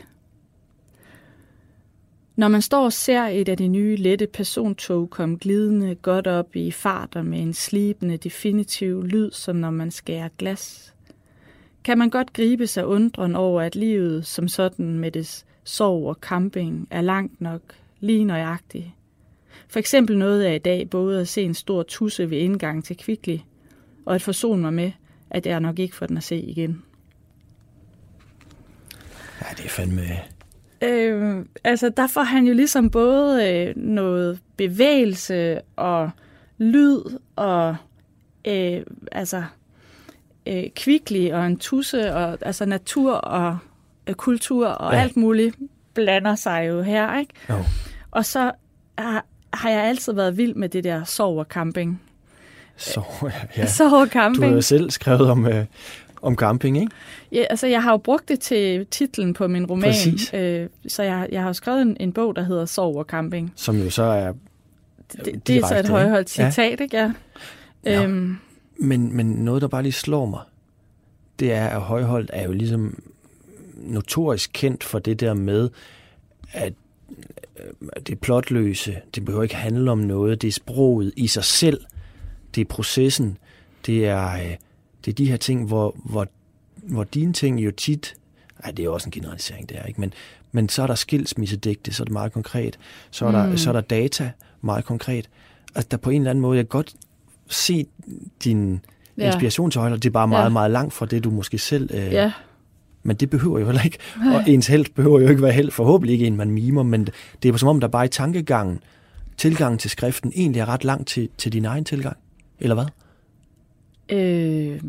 Når man står og ser et af de nye lette persontog komme glidende godt op i farter med en slibende definitiv lyd, som når man skærer glas, kan man godt gribe sig undren over, at livet som sådan med dets sorg og camping er langt nok lige nøjagtigt. For eksempel nåede jeg i dag både at se en stor tusse ved indgang til Kvickly, og at forsone mig med, at jeg nok ikke får den at se igen. Ja, det er fandme... Øh, altså, der får han jo ligesom både øh, noget bevægelse og lyd og øh, altså øh, kvikli og en tusse og altså natur og øh, kultur og Ja. alt muligt blander sig jo her, ikke? Jo. Og så har, har jeg altid været vild med det der sov og camping. Så, ja. [laughs] Sov og Du camping. har jo selv skrevet om, øh, om camping, ikke? Ja, altså, jeg har jo brugt det til titlen på min roman. Præcis. Øh, så jeg, jeg har jo skrevet en, en bog, der hedder Sov og camping. Som jo så er... Det, det er så et ikke? højholdt Ja. citat, ikke? Ja. Ja. Øhm, Men, men noget, der bare lige slår mig, det er, at Højholdt er jo ligesom notorisk kendt for det der med, at øh, det er plotløse, det behøver ikke handle om noget, det er sproget i sig selv, det er processen, det er, øh, det er de her ting, hvor, hvor, hvor dine ting jo tit, ej, det er jo også en generalisering, det er ikke, men, men så er der skilsmissedigte, så er det meget konkret, så er, der, Mm. så er der data, meget konkret. Altså, der på en eller anden måde, jeg godt se din Ja. inspiration til det er bare meget, Ja. meget langt fra det, du måske selv... Øh, ja. Men det behøver jo heller ikke. [laughs] Og ens held behøver jo ikke være held. Forhåbentlig ikke en, man mimer, men det er som om, der bare i tankegangen, tilgangen til skriften, egentlig er ret langt til, til din egen tilgang. Eller hvad? Øh,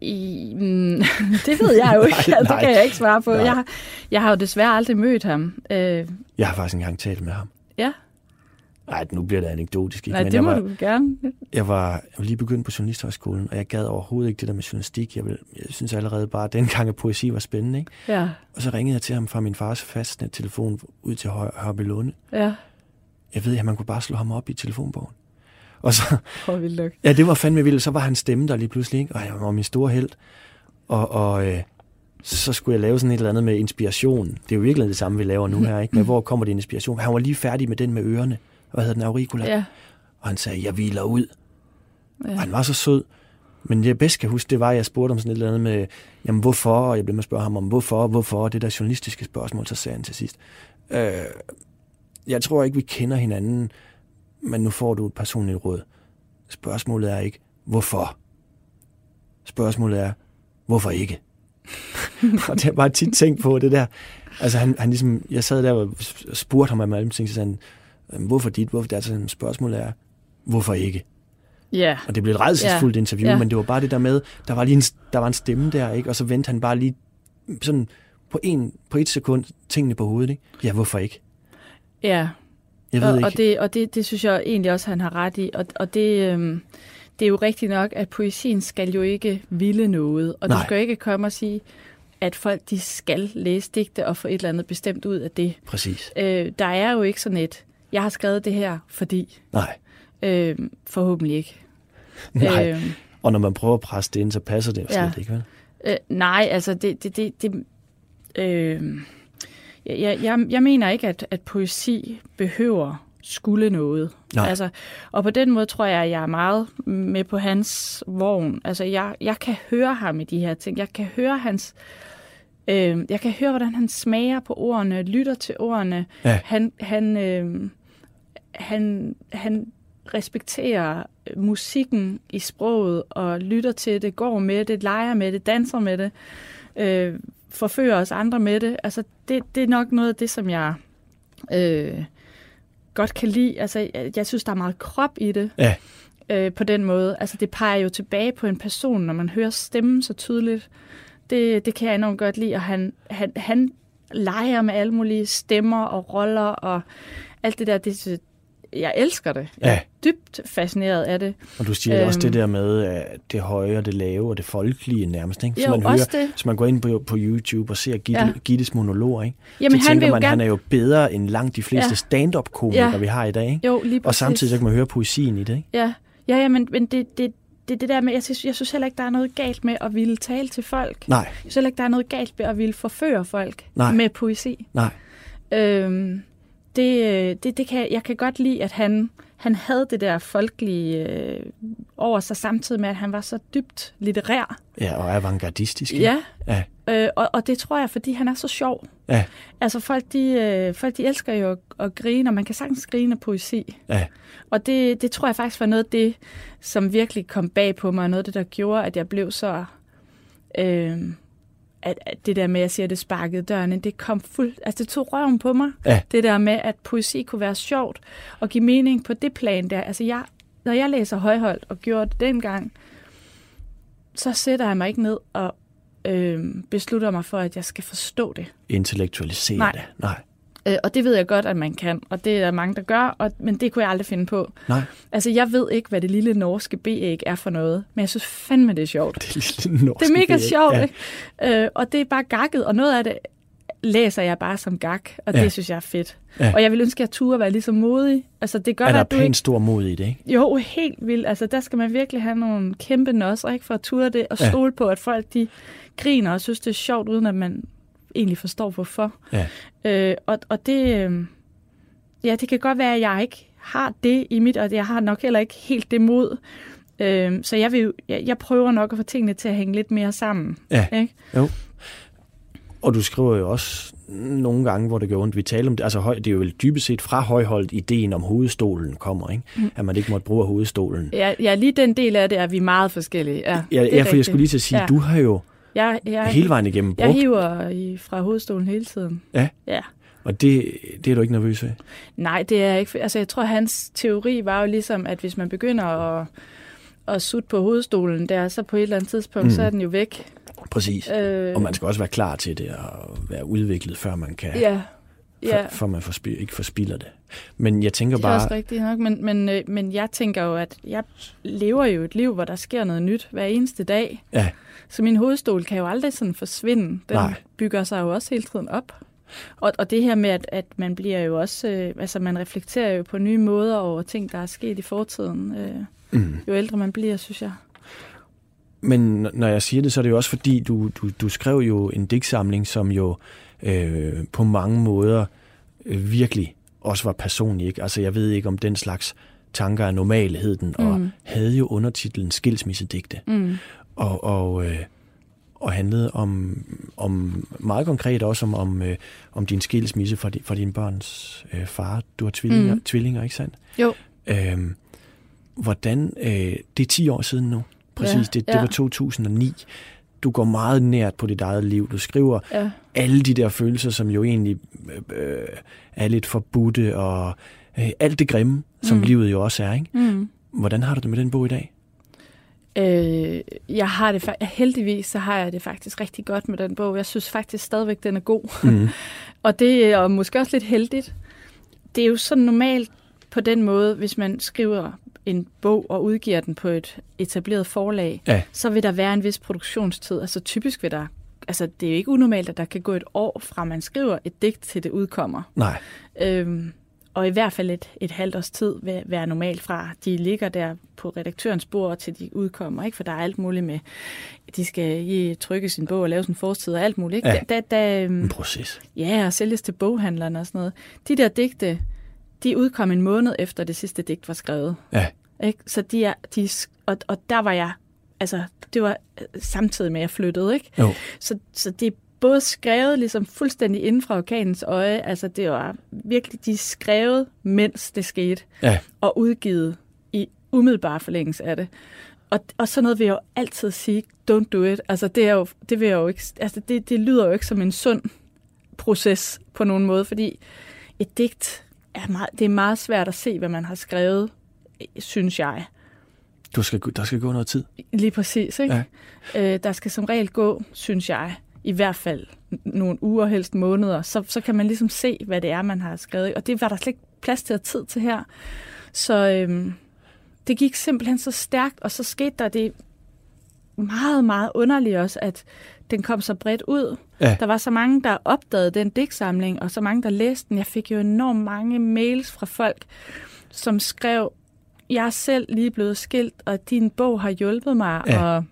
i, mm, [laughs] det ved jeg jo ikke. [laughs] Nej, det nej. kan jeg ikke svare på. Nej. Jeg, har- jeg har jo desværre aldrig mødt ham. Øh, Jeg har faktisk engang talt med ham. ja, Nej, nu bliver det anekdotisk. Ikke? nej, men det jeg må var, du gerne. jeg, var, jeg var lige begyndt på Journalisthøjskolen, og jeg gad overhovedet ikke det der med journalistik. Jeg, vil, jeg synes allerede bare, at dengang at poesi var spændende. Ikke? Ja, Og så ringede jeg til ham fra min fars fastnet-telefon ud til Høj, Hørby Lunde. ja. Jeg ved, at man kunne bare slå ham op i telefonbogen. Og så, Hvor vildt nok. Ja, det var fandme vildt. Så var han stemme der lige pludselig, ikke? og jeg var min store held. Og, og øh, så skulle jeg lave sådan et eller andet med inspiration. Det er jo virkelig det samme, vi laver nu her, ikke? Men hvor kommer det inspiration? Han var lige færdig med den med ørerne. Hvad hedder den? Auricula. Ja, Og han sagde, jeg hviler ud. Og ja. han var så sød. Men det jeg bedst kan huske, det var, at jeg spurgte om sådan et eller andet med, jamen hvorfor? Og jeg blev med at spørge ham om, hvorfor, hvorfor? Og det der journalistiske spørgsmål, så sagde han til sidst, øh, jeg tror ikke, vi kender hinanden, men nu får du et personligt råd. Spørgsmålet er ikke, hvorfor? Spørgsmålet er, hvorfor ikke? [laughs] og det har jeg bare tit tænkt på, det der. Altså han, han ligesom, jeg sad der og spurgte ham om alle ting, så sagde han, "Øhm, hvorfor dit, hvorfor det? Altså spørgsmålet er, hvorfor ikke? ja. Og det blev et redselsfuldt Ja. interview, Ja. men det var bare det der med, der var lige en, der var en stemme der, ikke? og så vendte han bare lige sådan på, en, på et sekund tingene på hovedet. Ikke? Ja, hvorfor ikke? ja. Jeg ved og, ikke. og, det, og det, det synes jeg egentlig også, han har ret i. Og, og det, øhm, det er jo rigtigt nok, at poesien skal jo ikke ville noget. Og Nej. du skal jo ikke komme og sige, at folk de skal læse digte og få et eller andet bestemt ud af det. Præcis. Øh, der er jo ikke sådan et, jeg har skrevet det her, fordi Nej. øh, forhåbentlig ikke. Nej. Øh, Og når man prøver at presse det ind, så passer det jo slet Ja. ikke, vel? øh, nej, altså det, det, det, det øh, jeg, jeg, jeg mener ikke, at, at poesi behøver skulle noget. Nej. Altså, og på den måde tror jeg, at jeg er meget med på hans vogn. Altså, jeg, jeg kan høre ham i de her ting. Jeg kan høre hans... Øh, jeg kan høre, hvordan han smager på ordene, lytter til ordene. Ja. Han, han, øh, han, han respekterer musikken i sproget og lytter til det, går med det, leger med det, danser med det, øh, forfører os andre med det. Altså, det, det er nok noget af det, som jeg øh, godt kan lide. Altså, jeg, jeg synes, der er meget krop i det Ja. øh, på den måde. Altså, det peger jo tilbage på en person, når man hører stemmen så tydeligt. Det, det kan jeg enormt godt lide, og han, han, han leger med alle mulige stemmer og roller og alt det der. Det, jeg- elsker det. Jeg er Ja. dybt fascineret af det. Og du siger øhm, også Øhm. det der med at det høje og det lave og det folkelige nærmest, ikke? Så Jo, man hører, det. Så man går ind på, på YouTube og ser Gitte, ja. Gittes monologer, ikke? Jamen, så han tænker man, gerne... han er jo bedre end langt de fleste Ja. stand-up-komikere, Ja. vi har i dag, ikke? Jo, lige Og præcis. samtidig så kan man høre poesien i det, ikke? Ja, ja, ja men, men det, det, det det der med, jeg synes, jeg synes heller ikke, der er noget galt med at ville tale til folk. Nej. Jeg synes heller ikke, der er noget galt med at ville forføre folk Nej. med poesi. Nej. Øhm, det, det, det kan, jeg kan godt lide, at han, han havde det der folkelige øh, over sig, samtidig med, at han var så dybt litterær. Ja, og avantgardistisk. Ja, Ja. øh, og, og det tror jeg, fordi han er så sjov. Ja. Altså folk, de, øh, folk, de elsker jo at, at grine, og man kan sagtens grine af poesi. Ja. Og det, det tror jeg faktisk var noget af det, som virkelig kom bag på mig, og noget af det, der gjorde, at jeg blev så... Øh, at, at det der med, at jeg siger, at det sparkede døren ind, det kom fuld... Altså, det tog røven på mig. Ja. Det der med, at poesi kunne være sjovt og give mening på det plan der. Altså, jeg, når jeg læser højholdt og gjorde det dengang, så sætter jeg mig ikke ned og øh, beslutter mig for, at jeg skal forstå det. Intellektualisere Nej. det. Nej. Øh, og det ved jeg godt, at man kan, og det er der mange, der gør, og, men det kunne jeg aldrig finde på. Nej. Altså, jeg ved ikke, hvad det lille norske B-æg er for noget, men jeg synes fandme, det er sjovt. Det er lille norsk. Det er mega sjovt, Ja. ikke? Øh, og det er bare gakket, og noget af det læser jeg bare som gak, og Ja. det synes jeg er fedt. Ja. Og jeg vil ønske, at jeg turde være lige så modig. Altså, det gør, Er der at du pænt ikke... stor mod i det, ikke? Jo, helt vildt. Altså, der skal man virkelig have nogle kæmpe nosser, ikke? For at ture det, og Ja. stole på, at folk, de griner og synes, det er sjovt, uden at man egentlig forstår, hvorfor. Ja. Øh, og, og det... Øh, ja, det kan godt være, at jeg ikke har det i mit, og jeg har nok heller ikke helt det mod. Øh, så jeg, vil, jo- jeg, jeg prøver nok at få tingene til at hænge lidt mere sammen. Ja. Ikke? Og du skriver jo også nogle gange, hvor det gør ondt. Vi taler om det. Altså, høj, det er jo vel dybest set fra højholdt ideen om hovedstolen kommer, ikke? Mm. At man ikke måtte bruge hovedstolen. Ja, ja, lige den del af det er vi meget forskellige. Ja, Ja, det er ja for jeg rigtigt. skulle lige til at sige, ja. du har jo Jeg, jeg, hele vejen igennem jeg brugt, hiver i, fra hovedstolen hele tiden. Ja. Ja. og det, det er du ikke nervøs ved. Nej, det er jeg ikke. Altså, jeg tror, hans teori var jo ligesom, at hvis man begynder at, at sutte på hovedstolen der, så på et eller andet tidspunkt, mm. så er den jo væk. Præcis. Øh, Og man skal også være klar til det og være udviklet, før man kan, Ja, for, ja. før man forspil, ikke forspilder det. Men jeg tænker Det er også bare, rigtigt nok, men, men, øh, men jeg tænker jo, at jeg lever jo et liv, hvor der sker noget nyt hver eneste dag. Ja. Så min hovedstol kan jo aldrig sådan forsvinde. Den Nej. bygger sig jo også hele tiden op. Og, og det her med, at, at man bliver jo også, øh, altså man reflekterer jo på nye måder over ting, der er sket i fortiden. Øh, mm. jo ældre man bliver, synes jeg. men når jeg siger det, så er det jo også fordi, du, du, du skrev jo en digtsamling, som jo øh, på mange måder øh, virkelig også var personlig. Ikke? Altså jeg ved ikke, om den slags tanker er normal, hed den, og Mm. havde jo undertitlen Skilsmissedigte. Mm. og, og, øh, og handlede om, om meget konkret også om, om, øh, om din skilsmisse fra, di, fra din børns øh, far. Du har tvillinger. Mm. tvillinger ikke sandt? Jo. Øhm, hvordan, øh, det er 10 år siden nu, præcis, Ja, det, det ja. var 2009. Du går meget nært på dit eget liv. Du skriver Ja. alle de der følelser, som jo egentlig øh, øh, er lidt forbudte, og øh, alt det grimme, som Mm. livet jo også er. Ikke? Mm. Hvordan har du det med den bog i dag? Øh, jeg har det heldigvis, så har jeg det faktisk rigtig godt med den bog. Jeg synes faktisk stadigvæk, den er god. Mm. [laughs] Og det er måske også lidt heldigt. Det er jo sådan normalt på den måde, hvis man skriver en bog og udgiver den på et etableret forlag, Ja. så vil der være en vis produktionstid. Altså typisk vil der, altså det er jo ikke unormalt, at der kan gå et år fra man skriver et digt til det udkommer. Nej. Øhm, og i hvert fald et, et halvt års tid vil være normalt fra, de ligger der på redaktørens bord, til de udkommer. Ikke? For der er alt muligt med, de skal i trykke sin bog og lave sin forstid og alt muligt. Ikke? Ja. Da, da, En øhm, proces. ja, og sælges til boghandlerne og sådan noget. De der digte, de udkom en måned efter det sidste digt var skrevet. Ja. Ikke? Så de er, de, og, og der var jeg, altså det var øh, samtidig med, at jeg flyttede, ikke? Jo. Så, så det er både skrevet ligesom fuldstændig inden fra orkanens øje, altså det var virkelig, de skrevet, mens det skete, Ja. og udgivet i umiddelbar forlængelse af det. Og, og sådan noget vil jeg jo altid sige, don't do it. Altså det, er jo, det, vil jeg jo ikke, altså det, det lyder jo ikke som en sund proces på nogen måde, fordi et digt er meget, det er meget svært at se, hvad man har skrevet, synes jeg. Du skal, der skal gå noget tid. Lige præcis, ikke? Ja. Øh, der skal som regel gå, synes jeg, i hvert fald nogle uger, helst måneder, så, så kan man ligesom se, hvad det er, man har skrevet. Og det var der slet ikke plads til at tid til her. Så øhm, det gik simpelthen så stærkt, og så skete der det meget, meget underligt også, at den kom så bredt ud. Ja. Der var så mange, der opdagede den digtsamling, og så mange, der læste den. Jeg fik jo enormt mange mails fra folk, som skrev, jeg er selv lige blevet skilt, og din bog har hjulpet mig, Ja. og,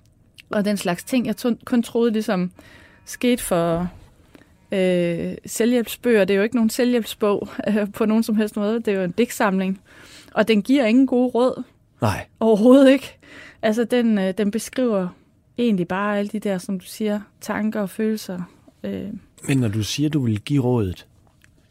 og den slags ting. Jeg to, kun troede ligesom skete for øh, selvhjælpsbøger. Det er jo ikke nogen selvhjælpsbog øh, på nogen som helst måde. Det er jo en digtsamling. Og den giver ingen gode råd. Nej. Overhovedet ikke. Altså, den, øh, den beskriver egentlig bare alle de der, som du siger, tanker og følelser. Øh, Men når du siger, du vil give rådet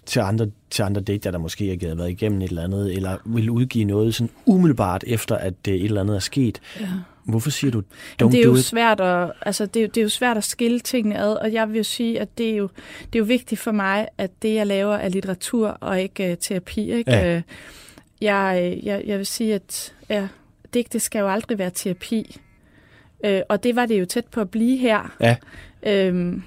til andre, til andre digter, der måske ikke havde været igennem et eller andet, eller vil udgive noget sådan umiddelbart efter, at det et eller andet er sket, ja. hvorfor siger du, don't det er jo svært at, altså det, er, jo- det er jo svært at skille tingene ad, og jeg vil jo sige, at det er jo, det er jo vigtigt for mig, at det, jeg laver, er litteratur og ikke uh, terapi. Ikke? Ja. Øh, Jeg, øh, jeg, jeg vil sige, at ja, digte skal jo aldrig være terapi. Øh, og det var det jo tæt på at blive her. Ja. Øhm,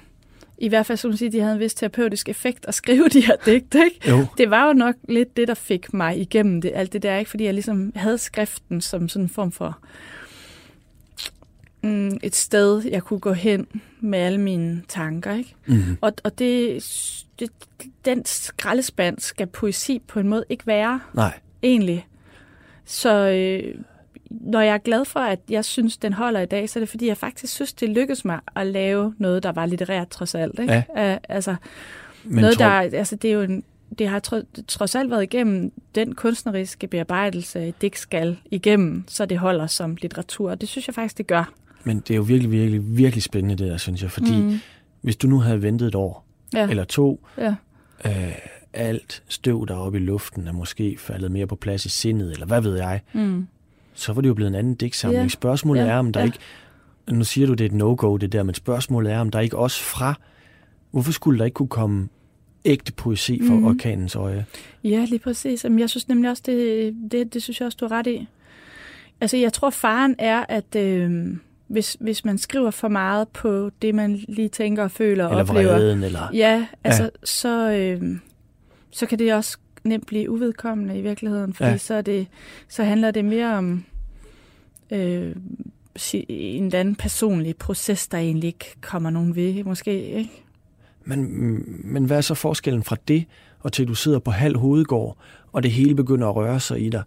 I hvert fald, som man siger, de havde en vis terapeutisk effekt at skrive de her digte, ikke? Jo, det var jo nok lidt det, der fik mig igennem det, alt det der, ikke? fordi jeg ligesom havde skriften som sådan en form for mm, et sted, jeg kunne gå hen med alle mine tanker. Ikke? mm-hmm. Og, og det, det, den skraldespand skal poesi på en måde ikke være, nej. egentlig. Så øh, når jeg er glad for, at jeg synes, den holder i dag, så er det fordi, jeg faktisk synes, det lykkedes mig at lave noget, der var litterært trods alt. Ikke? Ja. Altså, Men noget, tror, der, altså, det er jo en, det har tro, trods alt været igennem den kunstneriske bearbejdelse, det skal igennem, så det holder som litteratur. Det synes jeg faktisk, det gør. men det er jo virkelig, virkelig, virkelig spændende det der, synes jeg, fordi mm. hvis du nu havde ventet et år, ja. eller to, ja. øh, alt støv, der er oppe i luften, er måske faldet mere på plads i sindet, eller hvad ved jeg, Mm. Så var det jo blevet en anden digtsamling. Ja. Spørgsmålet Ja. er, om der Ja. ikke... Nu siger du, det er et no-go, det der, men spørgsmålet er, om der ikke også fra... Hvorfor skulle der ikke kunne komme ægte poesi fra Mhm. mm. orkanens øje? Ja, lige præcis. Jamen, jeg synes nemlig også, det, det, det synes jeg også, du har ret i. Altså, jeg tror, faren er, at øh, hvis, hvis man skriver for meget på det, man lige tænker og føler og Eller oplever, vreden, eller... Ja, altså, ja. Så, øh, så kan det også nemt blive uvedkommende i virkeligheden, fordi Ja. så, er det, så handler det mere om øh, en eller anden personlig proces, der egentlig ikke kommer nogen ved, måske, ikke? Men, men hvad er så forskellen fra det, og til du sidder på halv hovedgård, og det hele begynder at røre sig i dig?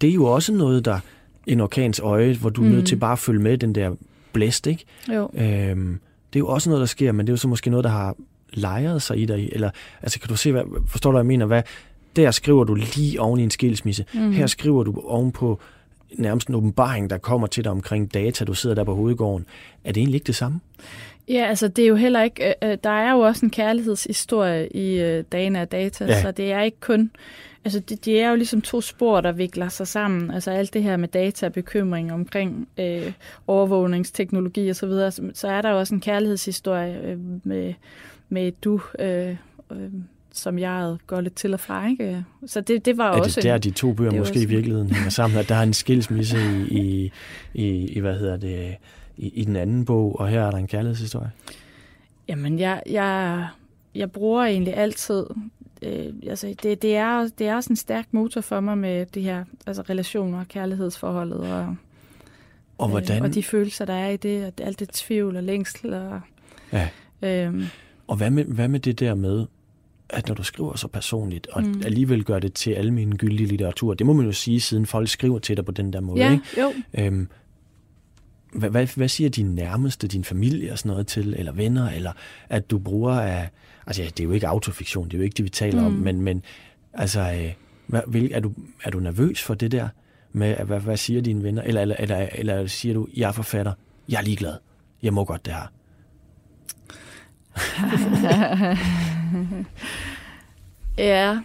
Det er jo også noget, der en orkans øje, hvor du er Mhm. nødt til bare at følge med den der blæst, ikke? Jo. Øhm, det er jo også noget, der sker, men det er jo så måske noget, der har lejret sig i dig. Eller, altså, kan du se, hvad, forstår du, hvad jeg mener? Hvad, der skriver du lige oven i en skilsmisse. Mm. Her skriver du ovenpå nærmest en åbenbaring, der kommer til dig omkring data, du sidder der på hovedgården. Er det egentlig ikke det samme? Ja, altså det er jo heller ikke, øh, øh, der er jo også en kærlighedshistorie i øh, Dana og Data, Ja. så det er ikke kun, altså det, det er jo ligesom to spor, der vikler sig sammen. Altså alt det her med data og bekymring omkring øh, overvågningsteknologi og så videre, så, så er der jo også en kærlighedshistorie øh, med, med du, øh, øh, som jeg går lidt til og fra, ikke? Så det, det var Er også... det der, de to bøger det er måske i virkeligheden hænger sammen? At der er en skilsmisse i, i, i, i hvad hedder det, i, i den anden bog, og her er der en kærlighedshistorie? Jamen, jeg, jeg, jeg bruger egentlig altid... Øh, altså, det, det, er, det er også en stærk motor for mig med de her altså relationer, kærlighedsforholdet og, Og hvordan, øh, og de følelser, der er i det, og alt det tvivl og længsel. Og, ja, øh, og hvad med, hvad med det der med, at når du skriver så personligt, og mm. Alligevel gør det til almen gyldig litteratur, det må man jo sige, siden folk skriver til dig på den der måde, ja, ikke? jo. Øhm, hvad, hvad, hvad siger din nærmeste, din familie og sådan noget til, eller venner, eller at du bruger af, altså ja, det er jo ikke autofiktion, det er jo ikke det, vi taler mm. om, men, men altså, øh, hvad, vil, er, du, er du nervøs for det der, med at- hvad, hvad siger dine venner, eller, eller, eller, eller siger du, jeg er forfatter, jeg er ligeglad, jeg må godt det her. [laughs] [laughs] [laughs] ja.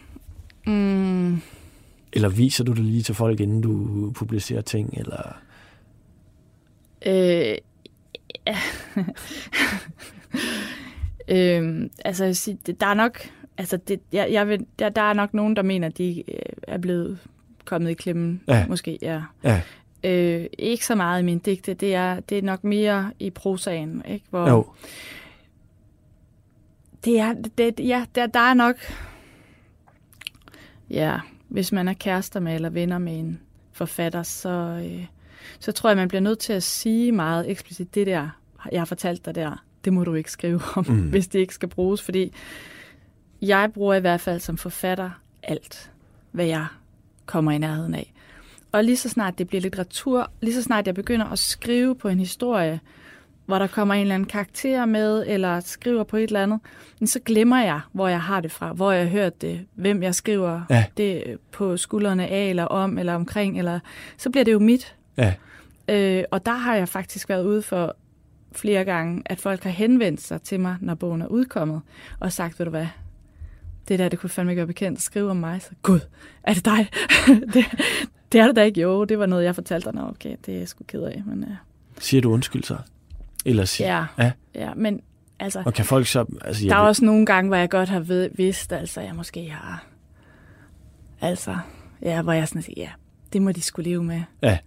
Mm, Eller viser du det lige til folk, inden du publicerer ting, eller... øh, ja. [laughs] øh, altså, jeg vil sige, det- der er nok... Altså, det, jeg, jeg vil, der, der er nok nogen, der mener, at de øh, er blevet kommet i klemmen. Ja. Måske, ja. Ja, Øh, ikke så meget i min digte. Det er, det er nok mere i prosaen, ikke? Hvor jo, Det er, det, ja, der, der er nok... Ja, hvis man er kærester med eller venner med en forfatter, så, øh, så tror jeg, man bliver nødt til at sige meget eksplicit, det der, jeg har fortalt dig der, det må du ikke skrive om, Mm. [laughs] hvis det ikke skal bruges, fordi jeg bruger i hvert fald som forfatter alt, hvad jeg kommer i nærheden af. Og lige så snart det bliver litteratur, lige så snart jeg begynder at skrive på en historie, hvor der kommer en eller anden karakter med, eller skriver på et eller andet, så glemmer jeg, hvor jeg har det fra, hvor jeg har hørt det, hvem jeg skriver Ja. det på skuldrene af, eller om, eller omkring, eller så bliver det jo mit. Ja. Øh, og der har jeg faktisk været ude for flere gange, at folk har henvendt sig til mig, når bogen er udkommet, og sagt, ved du hvad, det der, det kunne fandme ikke være bekendt at skrive om mig. Så, gud, er det dig? [laughs] det, det er det da ikke. Jo, det var noget, jeg fortalte dig. Nå, okay, det er jeg sgu ked af. Men, uh, Siger du undskyld så? Eller siger... ja, ja. ja, men altså, Og kan folk så... Altså, der er ved- også nogle gange, hvor jeg godt har ved, vidst, altså, jeg måske har... Altså, ja, hvor jeg sådan siger, ja, det må de skulle leve med. Ja.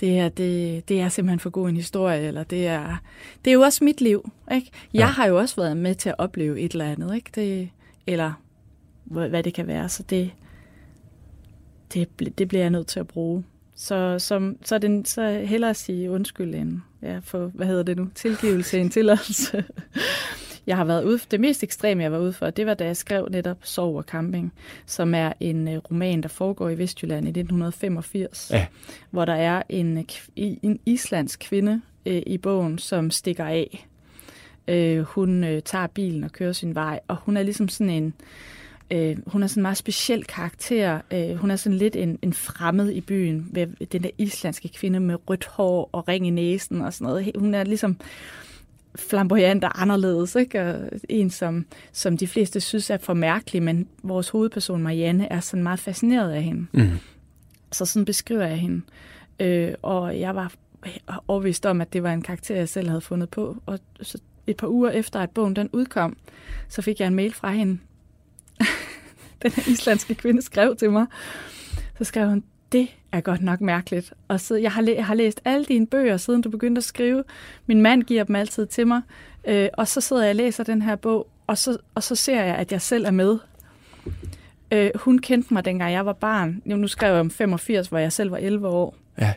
Det her, det, det er simpelthen for god en historie, eller det er... Det er jo også mit liv, ikke? Jeg Ja. har jo også været med til at opleve et eller andet, ikke? Det, eller hvad det kan være, så det, det, det bliver jeg nødt til at bruge. Så, som, så, er det, så hellere at sige undskyld end ja, for, hvad hedder det nu, tilgivelse end tilladelse. Jeg har været ude, det mest ekstreme, jeg var ude for, det var, da jeg skrev netop Sov og Camping, som er en uh, roman, der foregår i Vestjylland i 1985, Ja. hvor der er en, øh, en islandsk kvinde uh, i bogen, som stikker af. Uh, hun uh, tager bilen og kører sin vej, og hun er ligesom sådan en, Øh, hun er sådan en meget speciel karakter. Øh, hun er sådan lidt en, en fremmed i byen. Ved den der islandske kvinde med rødt hår og ring i næsen og sådan noget. Hun er ligesom flamboyant og anderledes. Ikke? Og en, som, som de fleste synes er for mærkelig, men vores hovedperson Marianne er sådan meget fascineret af hende. Mm. Så sådan beskriver jeg hende. Øh, og jeg var overvist om, at det var en karakter, jeg selv havde fundet på. Og så et par uger efter, at bogen den udkom, så fik jeg en mail fra hende. [laughs] den her islandske kvinde skrev til mig. Så skrev hun, det er godt nok mærkeligt. Og så, jeg, har jeg har læst alle dine bøger, siden du begyndte at skrive. Min mand giver dem altid til mig. Øh, og så sidder jeg og læser den her bog, og så, og så ser jeg, at jeg selv er med. Øh, hun kendte mig, dengang jeg var barn. Jo, nu skrev jeg om 85, hvor jeg selv var 11 år. Ja.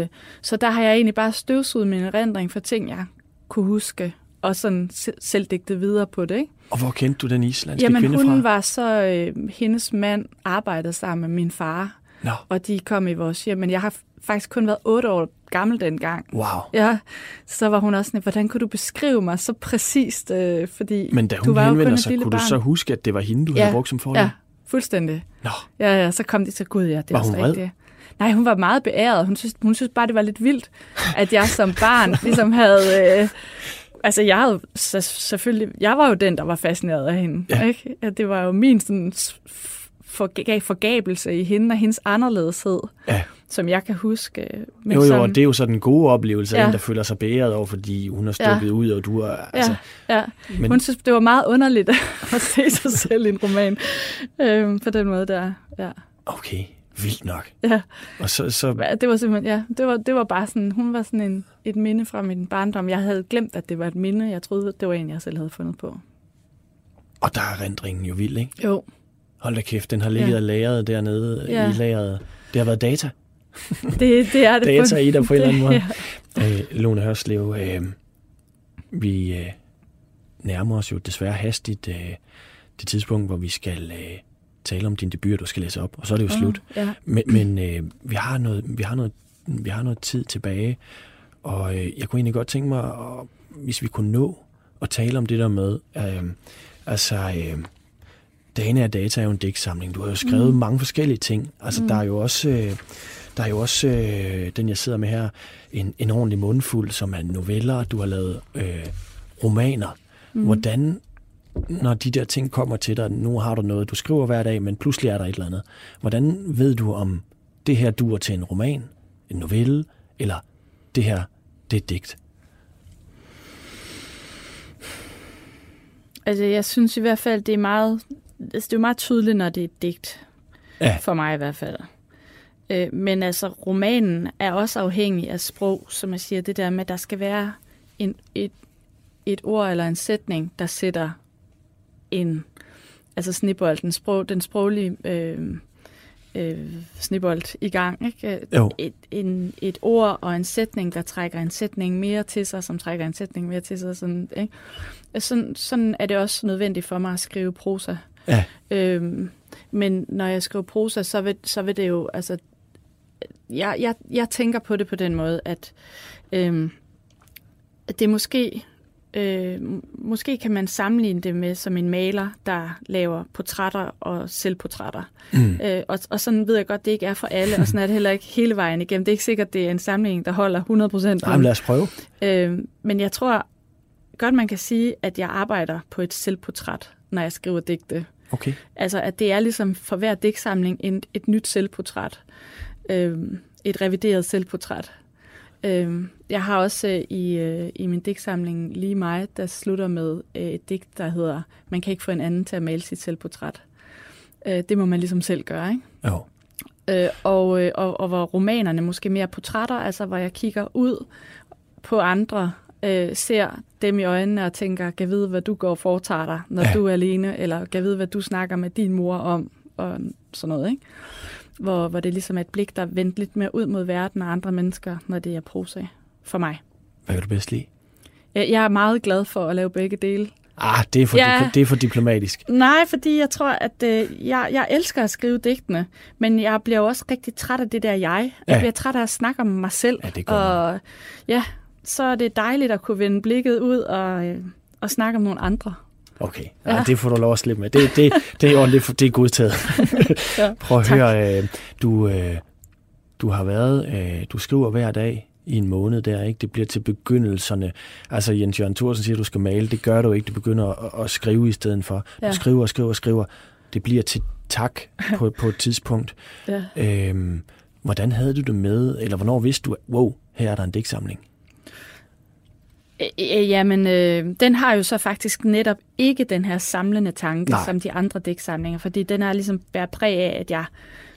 Øh, så der har jeg egentlig bare støvsuget min erindring for ting, jeg kunne huske, og sådan se- selv digtet videre på det. Ikke? Og hvor kendte du den islandske Jamen, kvinde hun fra? var så, øh, hendes mand arbejdede sammen med min far, Nå, og de kom i vores hjem, men jeg har faktisk kun været 8 år gammel dengang. wow. Ja, så var hun også sådan, hvordan kunne du beskrive mig så præcist, øh, fordi Men da du hun var jo kun henvender sig, kunne du barn. så huske, at det var hende, du Ja, havde brugt som forlag? Ja, fuldstændig. Nå, Ja, ja, så kom de til Gud, ja, det Var også hun vred? rigtigt. Nej, hun var meget beæret. Hun synes, hun synes bare, det var lidt vildt, at jeg som barn ligesom havde... Øh, altså, jeg havde så, selvfølgelig... Jeg var jo den, der var fascineret af hende. Ja. Ikke? At det var jo min sådan, forga- forgabelse i hende og hendes anderledeshed, ja. som jeg kan huske. Men Jo, jo, som, og det er jo så den gode oplevelse af Ja. en, der føler sig beæret over, fordi hun har stukket ud, og du er... Altså, Ja, ja. men, Hun synes, det var meget underligt [laughs] at se sig selv i en roman. Øhm, på den måde der. Ja. okay, vildt nok. Ja. Og så, så Ja, Det var simpelthen, ja, det var, det var bare sådan, hun var sådan en, et minde fra min barndom. Jeg havde glemt, at det var et minde. Jeg troede, det var en, jeg selv havde fundet på. og der er rendringen jo vild, ikke? Jo, Hold da kæft, den har ligget Ja. og lagret dernede Ja. i lageret. Det har været data. [laughs] det, det er det. Data i dig på en eller anden måde. Ja. Øh, Lone Hørslev, øh, vi øh, nærmer os jo desværre hastigt øh, det tidspunkt, hvor vi skal øh, tale om din debut, du skal læse op, og så er det jo slut. Ja. Men, men øh, vi, har noget, vi, har noget, vi har noget tid tilbage, og øh, jeg kunne egentlig godt tænke mig, at, hvis vi kunne nå at tale om det der med, øh, altså, øh, Dane af Data er jo en digtsamling. Du har jo skrevet mm. mange forskellige ting. Altså, mm. der er jo også, øh, der er jo også øh, den, jeg sidder med her, en, en ordentlig mundfuld, som er noveller. Du har lavet øh, romaner. Mm. Hvordan, når de der ting kommer til dig, nu har du noget, du skriver hver dag, men pludselig er der et eller andet. Hvordan ved du, om det her duer til en roman, en novelle, eller det her, det er digt? Altså, jeg synes i hvert fald, det er meget, altså, det er meget tydeligt, når det er et digt. Ja. For mig i hvert fald. Øh, men altså, romanen er også afhængig af sprog, som jeg siger, det der med, at der skal være en, et, et ord eller en sætning, der sætter en, altså snibbold, den, sprog, den sproglige øh, øh, snibbold i gang. Ikke? Jo. Et, en, et ord og en sætning, der trækker en sætning mere til sig, som trækker en sætning mere til sig. Sådan, ikke? Sådan, sådan er det også nødvendigt for mig at skrive prosa. Ja. Øhm, men når jeg skriver prosa, så vil, så vil det jo, altså, jeg, jeg, jeg tænker på det på den måde, at, øh, at det måske Øh, måske kan man sammenligne det med som en maler, der laver portrætter og selvportrætter. Mm. Øh, og, og sådan ved jeg godt, det ikke er for alle, og sådan er det heller ikke hele vejen igennem. Det er ikke sikkert, det er en sammenligning, der holder 100%. Jamen lad os prøve. Øh, men jeg tror godt, man kan sige, at jeg arbejder på et selvportræt, når jeg skriver digte. Okay. Altså, at det er ligesom for hver digtsamling et, et nyt selvportræt. Øh, et revideret selvportræt. Øh, jeg har også øh, i, øh, i min digtsamling Lige mig, der slutter med øh, et digt, der hedder Man kan ikke få en anden til at male sit selvportræt. Øh, det må man ligesom selv gøre, ikke? Jo. Øh, og, øh, og, og hvor romanerne måske mere portrætter, altså hvor jeg kigger ud på andre, øh, ser dem i øjnene og tænker, kan vide, hvad du går og foretager dig, når ja. du er alene, eller kan vide, hvad du snakker med din mor om, og sådan noget, ikke? Hvor, hvor det ligesom er et blik, der vendt lidt mere ud mod verden og andre mennesker, når det er prosa for mig. Hvad vil du bedst lide? Jeg, jeg er meget glad for at lave begge dele. Ah, det er for, ja. det er for diplomatisk. Nej, fordi jeg tror, at øh, jeg, jeg elsker at skrive digtene, men jeg bliver også rigtig træt af det der jeg. Jeg ja. bliver træt af at snakke om mig selv. Ja, det og ja, så er det dejligt at kunne vende blikket ud og, øh, og snakke om nogle andre. Okay, ja. ja. det får du lov at slippe med. Det, det, det er ordentligt, det er godtaget. [laughs] ja, [laughs] Prøv at tak. høre, øh, du, øh, du har været, øh, du skriver hver dag i en måned der, ikke? Det bliver til begyndelserne. Altså Jens Jørgen Thorsen siger, at du skal male. Det gør du ikke. Du begynder at, at skrive i stedet for. Ja. Du skriver og skriver og skriver. Det bliver til tak på, på et tidspunkt. [laughs] Ja. Øhm, hvordan havde du det med, eller hvornår vidste du, wow, her er der en digtsamling? Øh, jamen, øh, den har jo så faktisk netop ikke den her samlende tanke, Nej. som de andre dæksamlinger, fordi den er ligesom bærer præg af, at jeg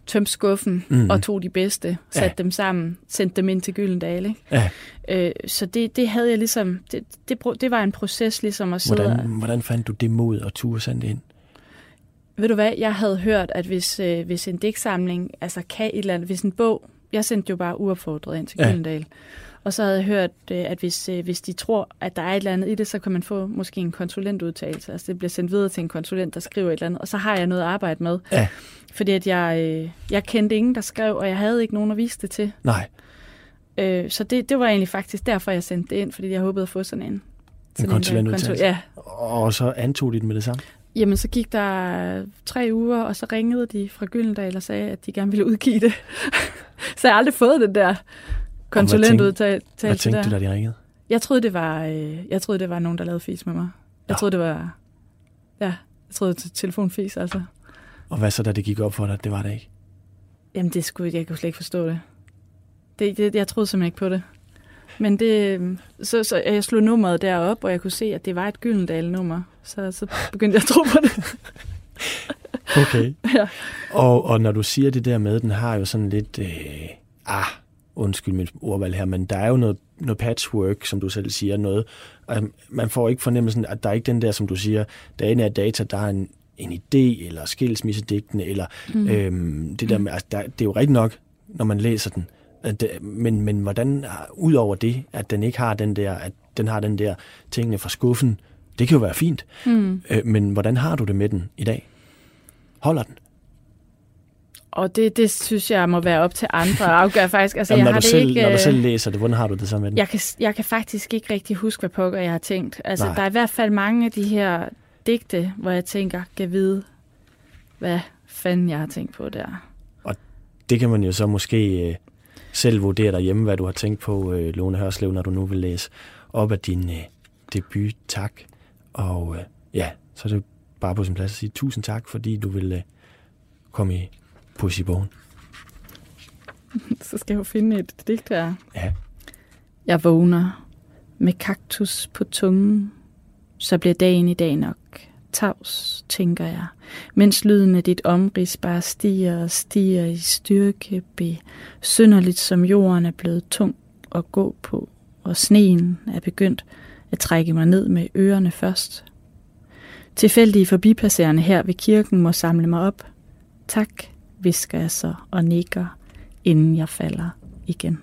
tømte skuffen mm. og tog de bedste, satte ja. dem sammen, sendte dem ind til Gyldendal. Ikke? Ja. Øh, så det, det havde jeg ligesom, det, det, det var en proces ligesom at sidde hvordan, hvordan fandt du det mod at turde sende ind? Ved du hvad, jeg havde hørt, at hvis, øh, hvis en digtsamling, altså kan et eller andet, hvis en bog, jeg sendte jo bare uopfordret ind til ja. Og så havde jeg hørt, øh, at hvis, øh, hvis de tror, at der er et eller andet i det, så kan man få måske en konsulentudtalelse. Altså det bliver sendt videre til en konsulent, der skriver et eller andet, og så har jeg noget at arbejde med. Ja. Fordi at jeg, øh, jeg kendte ingen, der skrev, og jeg havde ikke nogen at vise det til. Nej. så det, det var egentlig faktisk derfor, jeg sendte det ind, fordi jeg håbede at få sådan en. En konsulentudtalelse? Ja. Og så antog de den med det samme? Jamen, så gik der tre uger, og så ringede de fra Gyldendal og sagde, at de gerne ville udgive det. [laughs] så jeg har aldrig fået det der konsulentudtalelse Hvad tænkte du, da de ringede? Jeg troede, det var, øh, jeg troede, det var nogen, der lavede fis med mig. Jeg ja. troede, det var... Ja, jeg troede, det var telefonfis, altså. Og hvad så, da det gik op for dig? Det var det ikke? Jamen, det skulle, jeg kunne slet ikke forstå det. det, det jeg troede simpelthen ikke på det. Men det, så, så jeg slog nummeret derop, og jeg kunne se, at det var et Gyldendal-nummer. Så, så begyndte jeg at tro på det. okay. [laughs] ja. og, og når du siger det der med, den har jo sådan lidt... Øh, ah, undskyld mit ordvalg her, men der er jo noget, noget patchwork, som du selv siger, noget. Altså, man får ikke fornemmelsen, at der er ikke den der, som du siger, dagen er data, der er en, en idé, eller skilsmissedigtene, eller mm. øhm, det der med, altså, der, det er jo rigtigt nok, når man læser den, at men, men hvordan, ud over det, at den ikke har den der, at den har den der tingene fra skuffen, det kan jo være fint, mm. øh, men hvordan har du det med den i dag? Holder den? Og det, det synes jeg må være op til andre at afgøre faktisk. Altså, Jamen, jeg når, har du selv, ikke, når du selv læser det, hvordan har du det så med den? Jeg kan, jeg kan faktisk ikke rigtig huske, hvad pokker jeg har tænkt. Altså, Nej. der er i hvert fald mange af de her digte, hvor jeg tænker, kan vide, hvad fanden jeg har tænkt på der. Og det kan man jo så måske øh, selv vurdere derhjemme, hvad du har tænkt på, øh, Lone Hørslev, når du nu vil læse op af din øh, debut. Tak. Og øh, ja, så er det bare på sin plads at sige tusind tak, fordi du vil øh, komme i poesibogen. [laughs] Så skal jeg jo finde et digt her. Ja. Jeg vågner med kaktus på tungen, så bliver dagen i dag nok tavs, tænker jeg, mens lyden af dit omrids bare stiger og stiger i styrke, besynderligt som jorden er blevet tung at gå på, og sneen er begyndt at trække mig ned med ørerne først. Tilfældige forbipasserende her ved kirken må samle mig op. Tak, visker jeg så og nikker, inden jeg falder igen.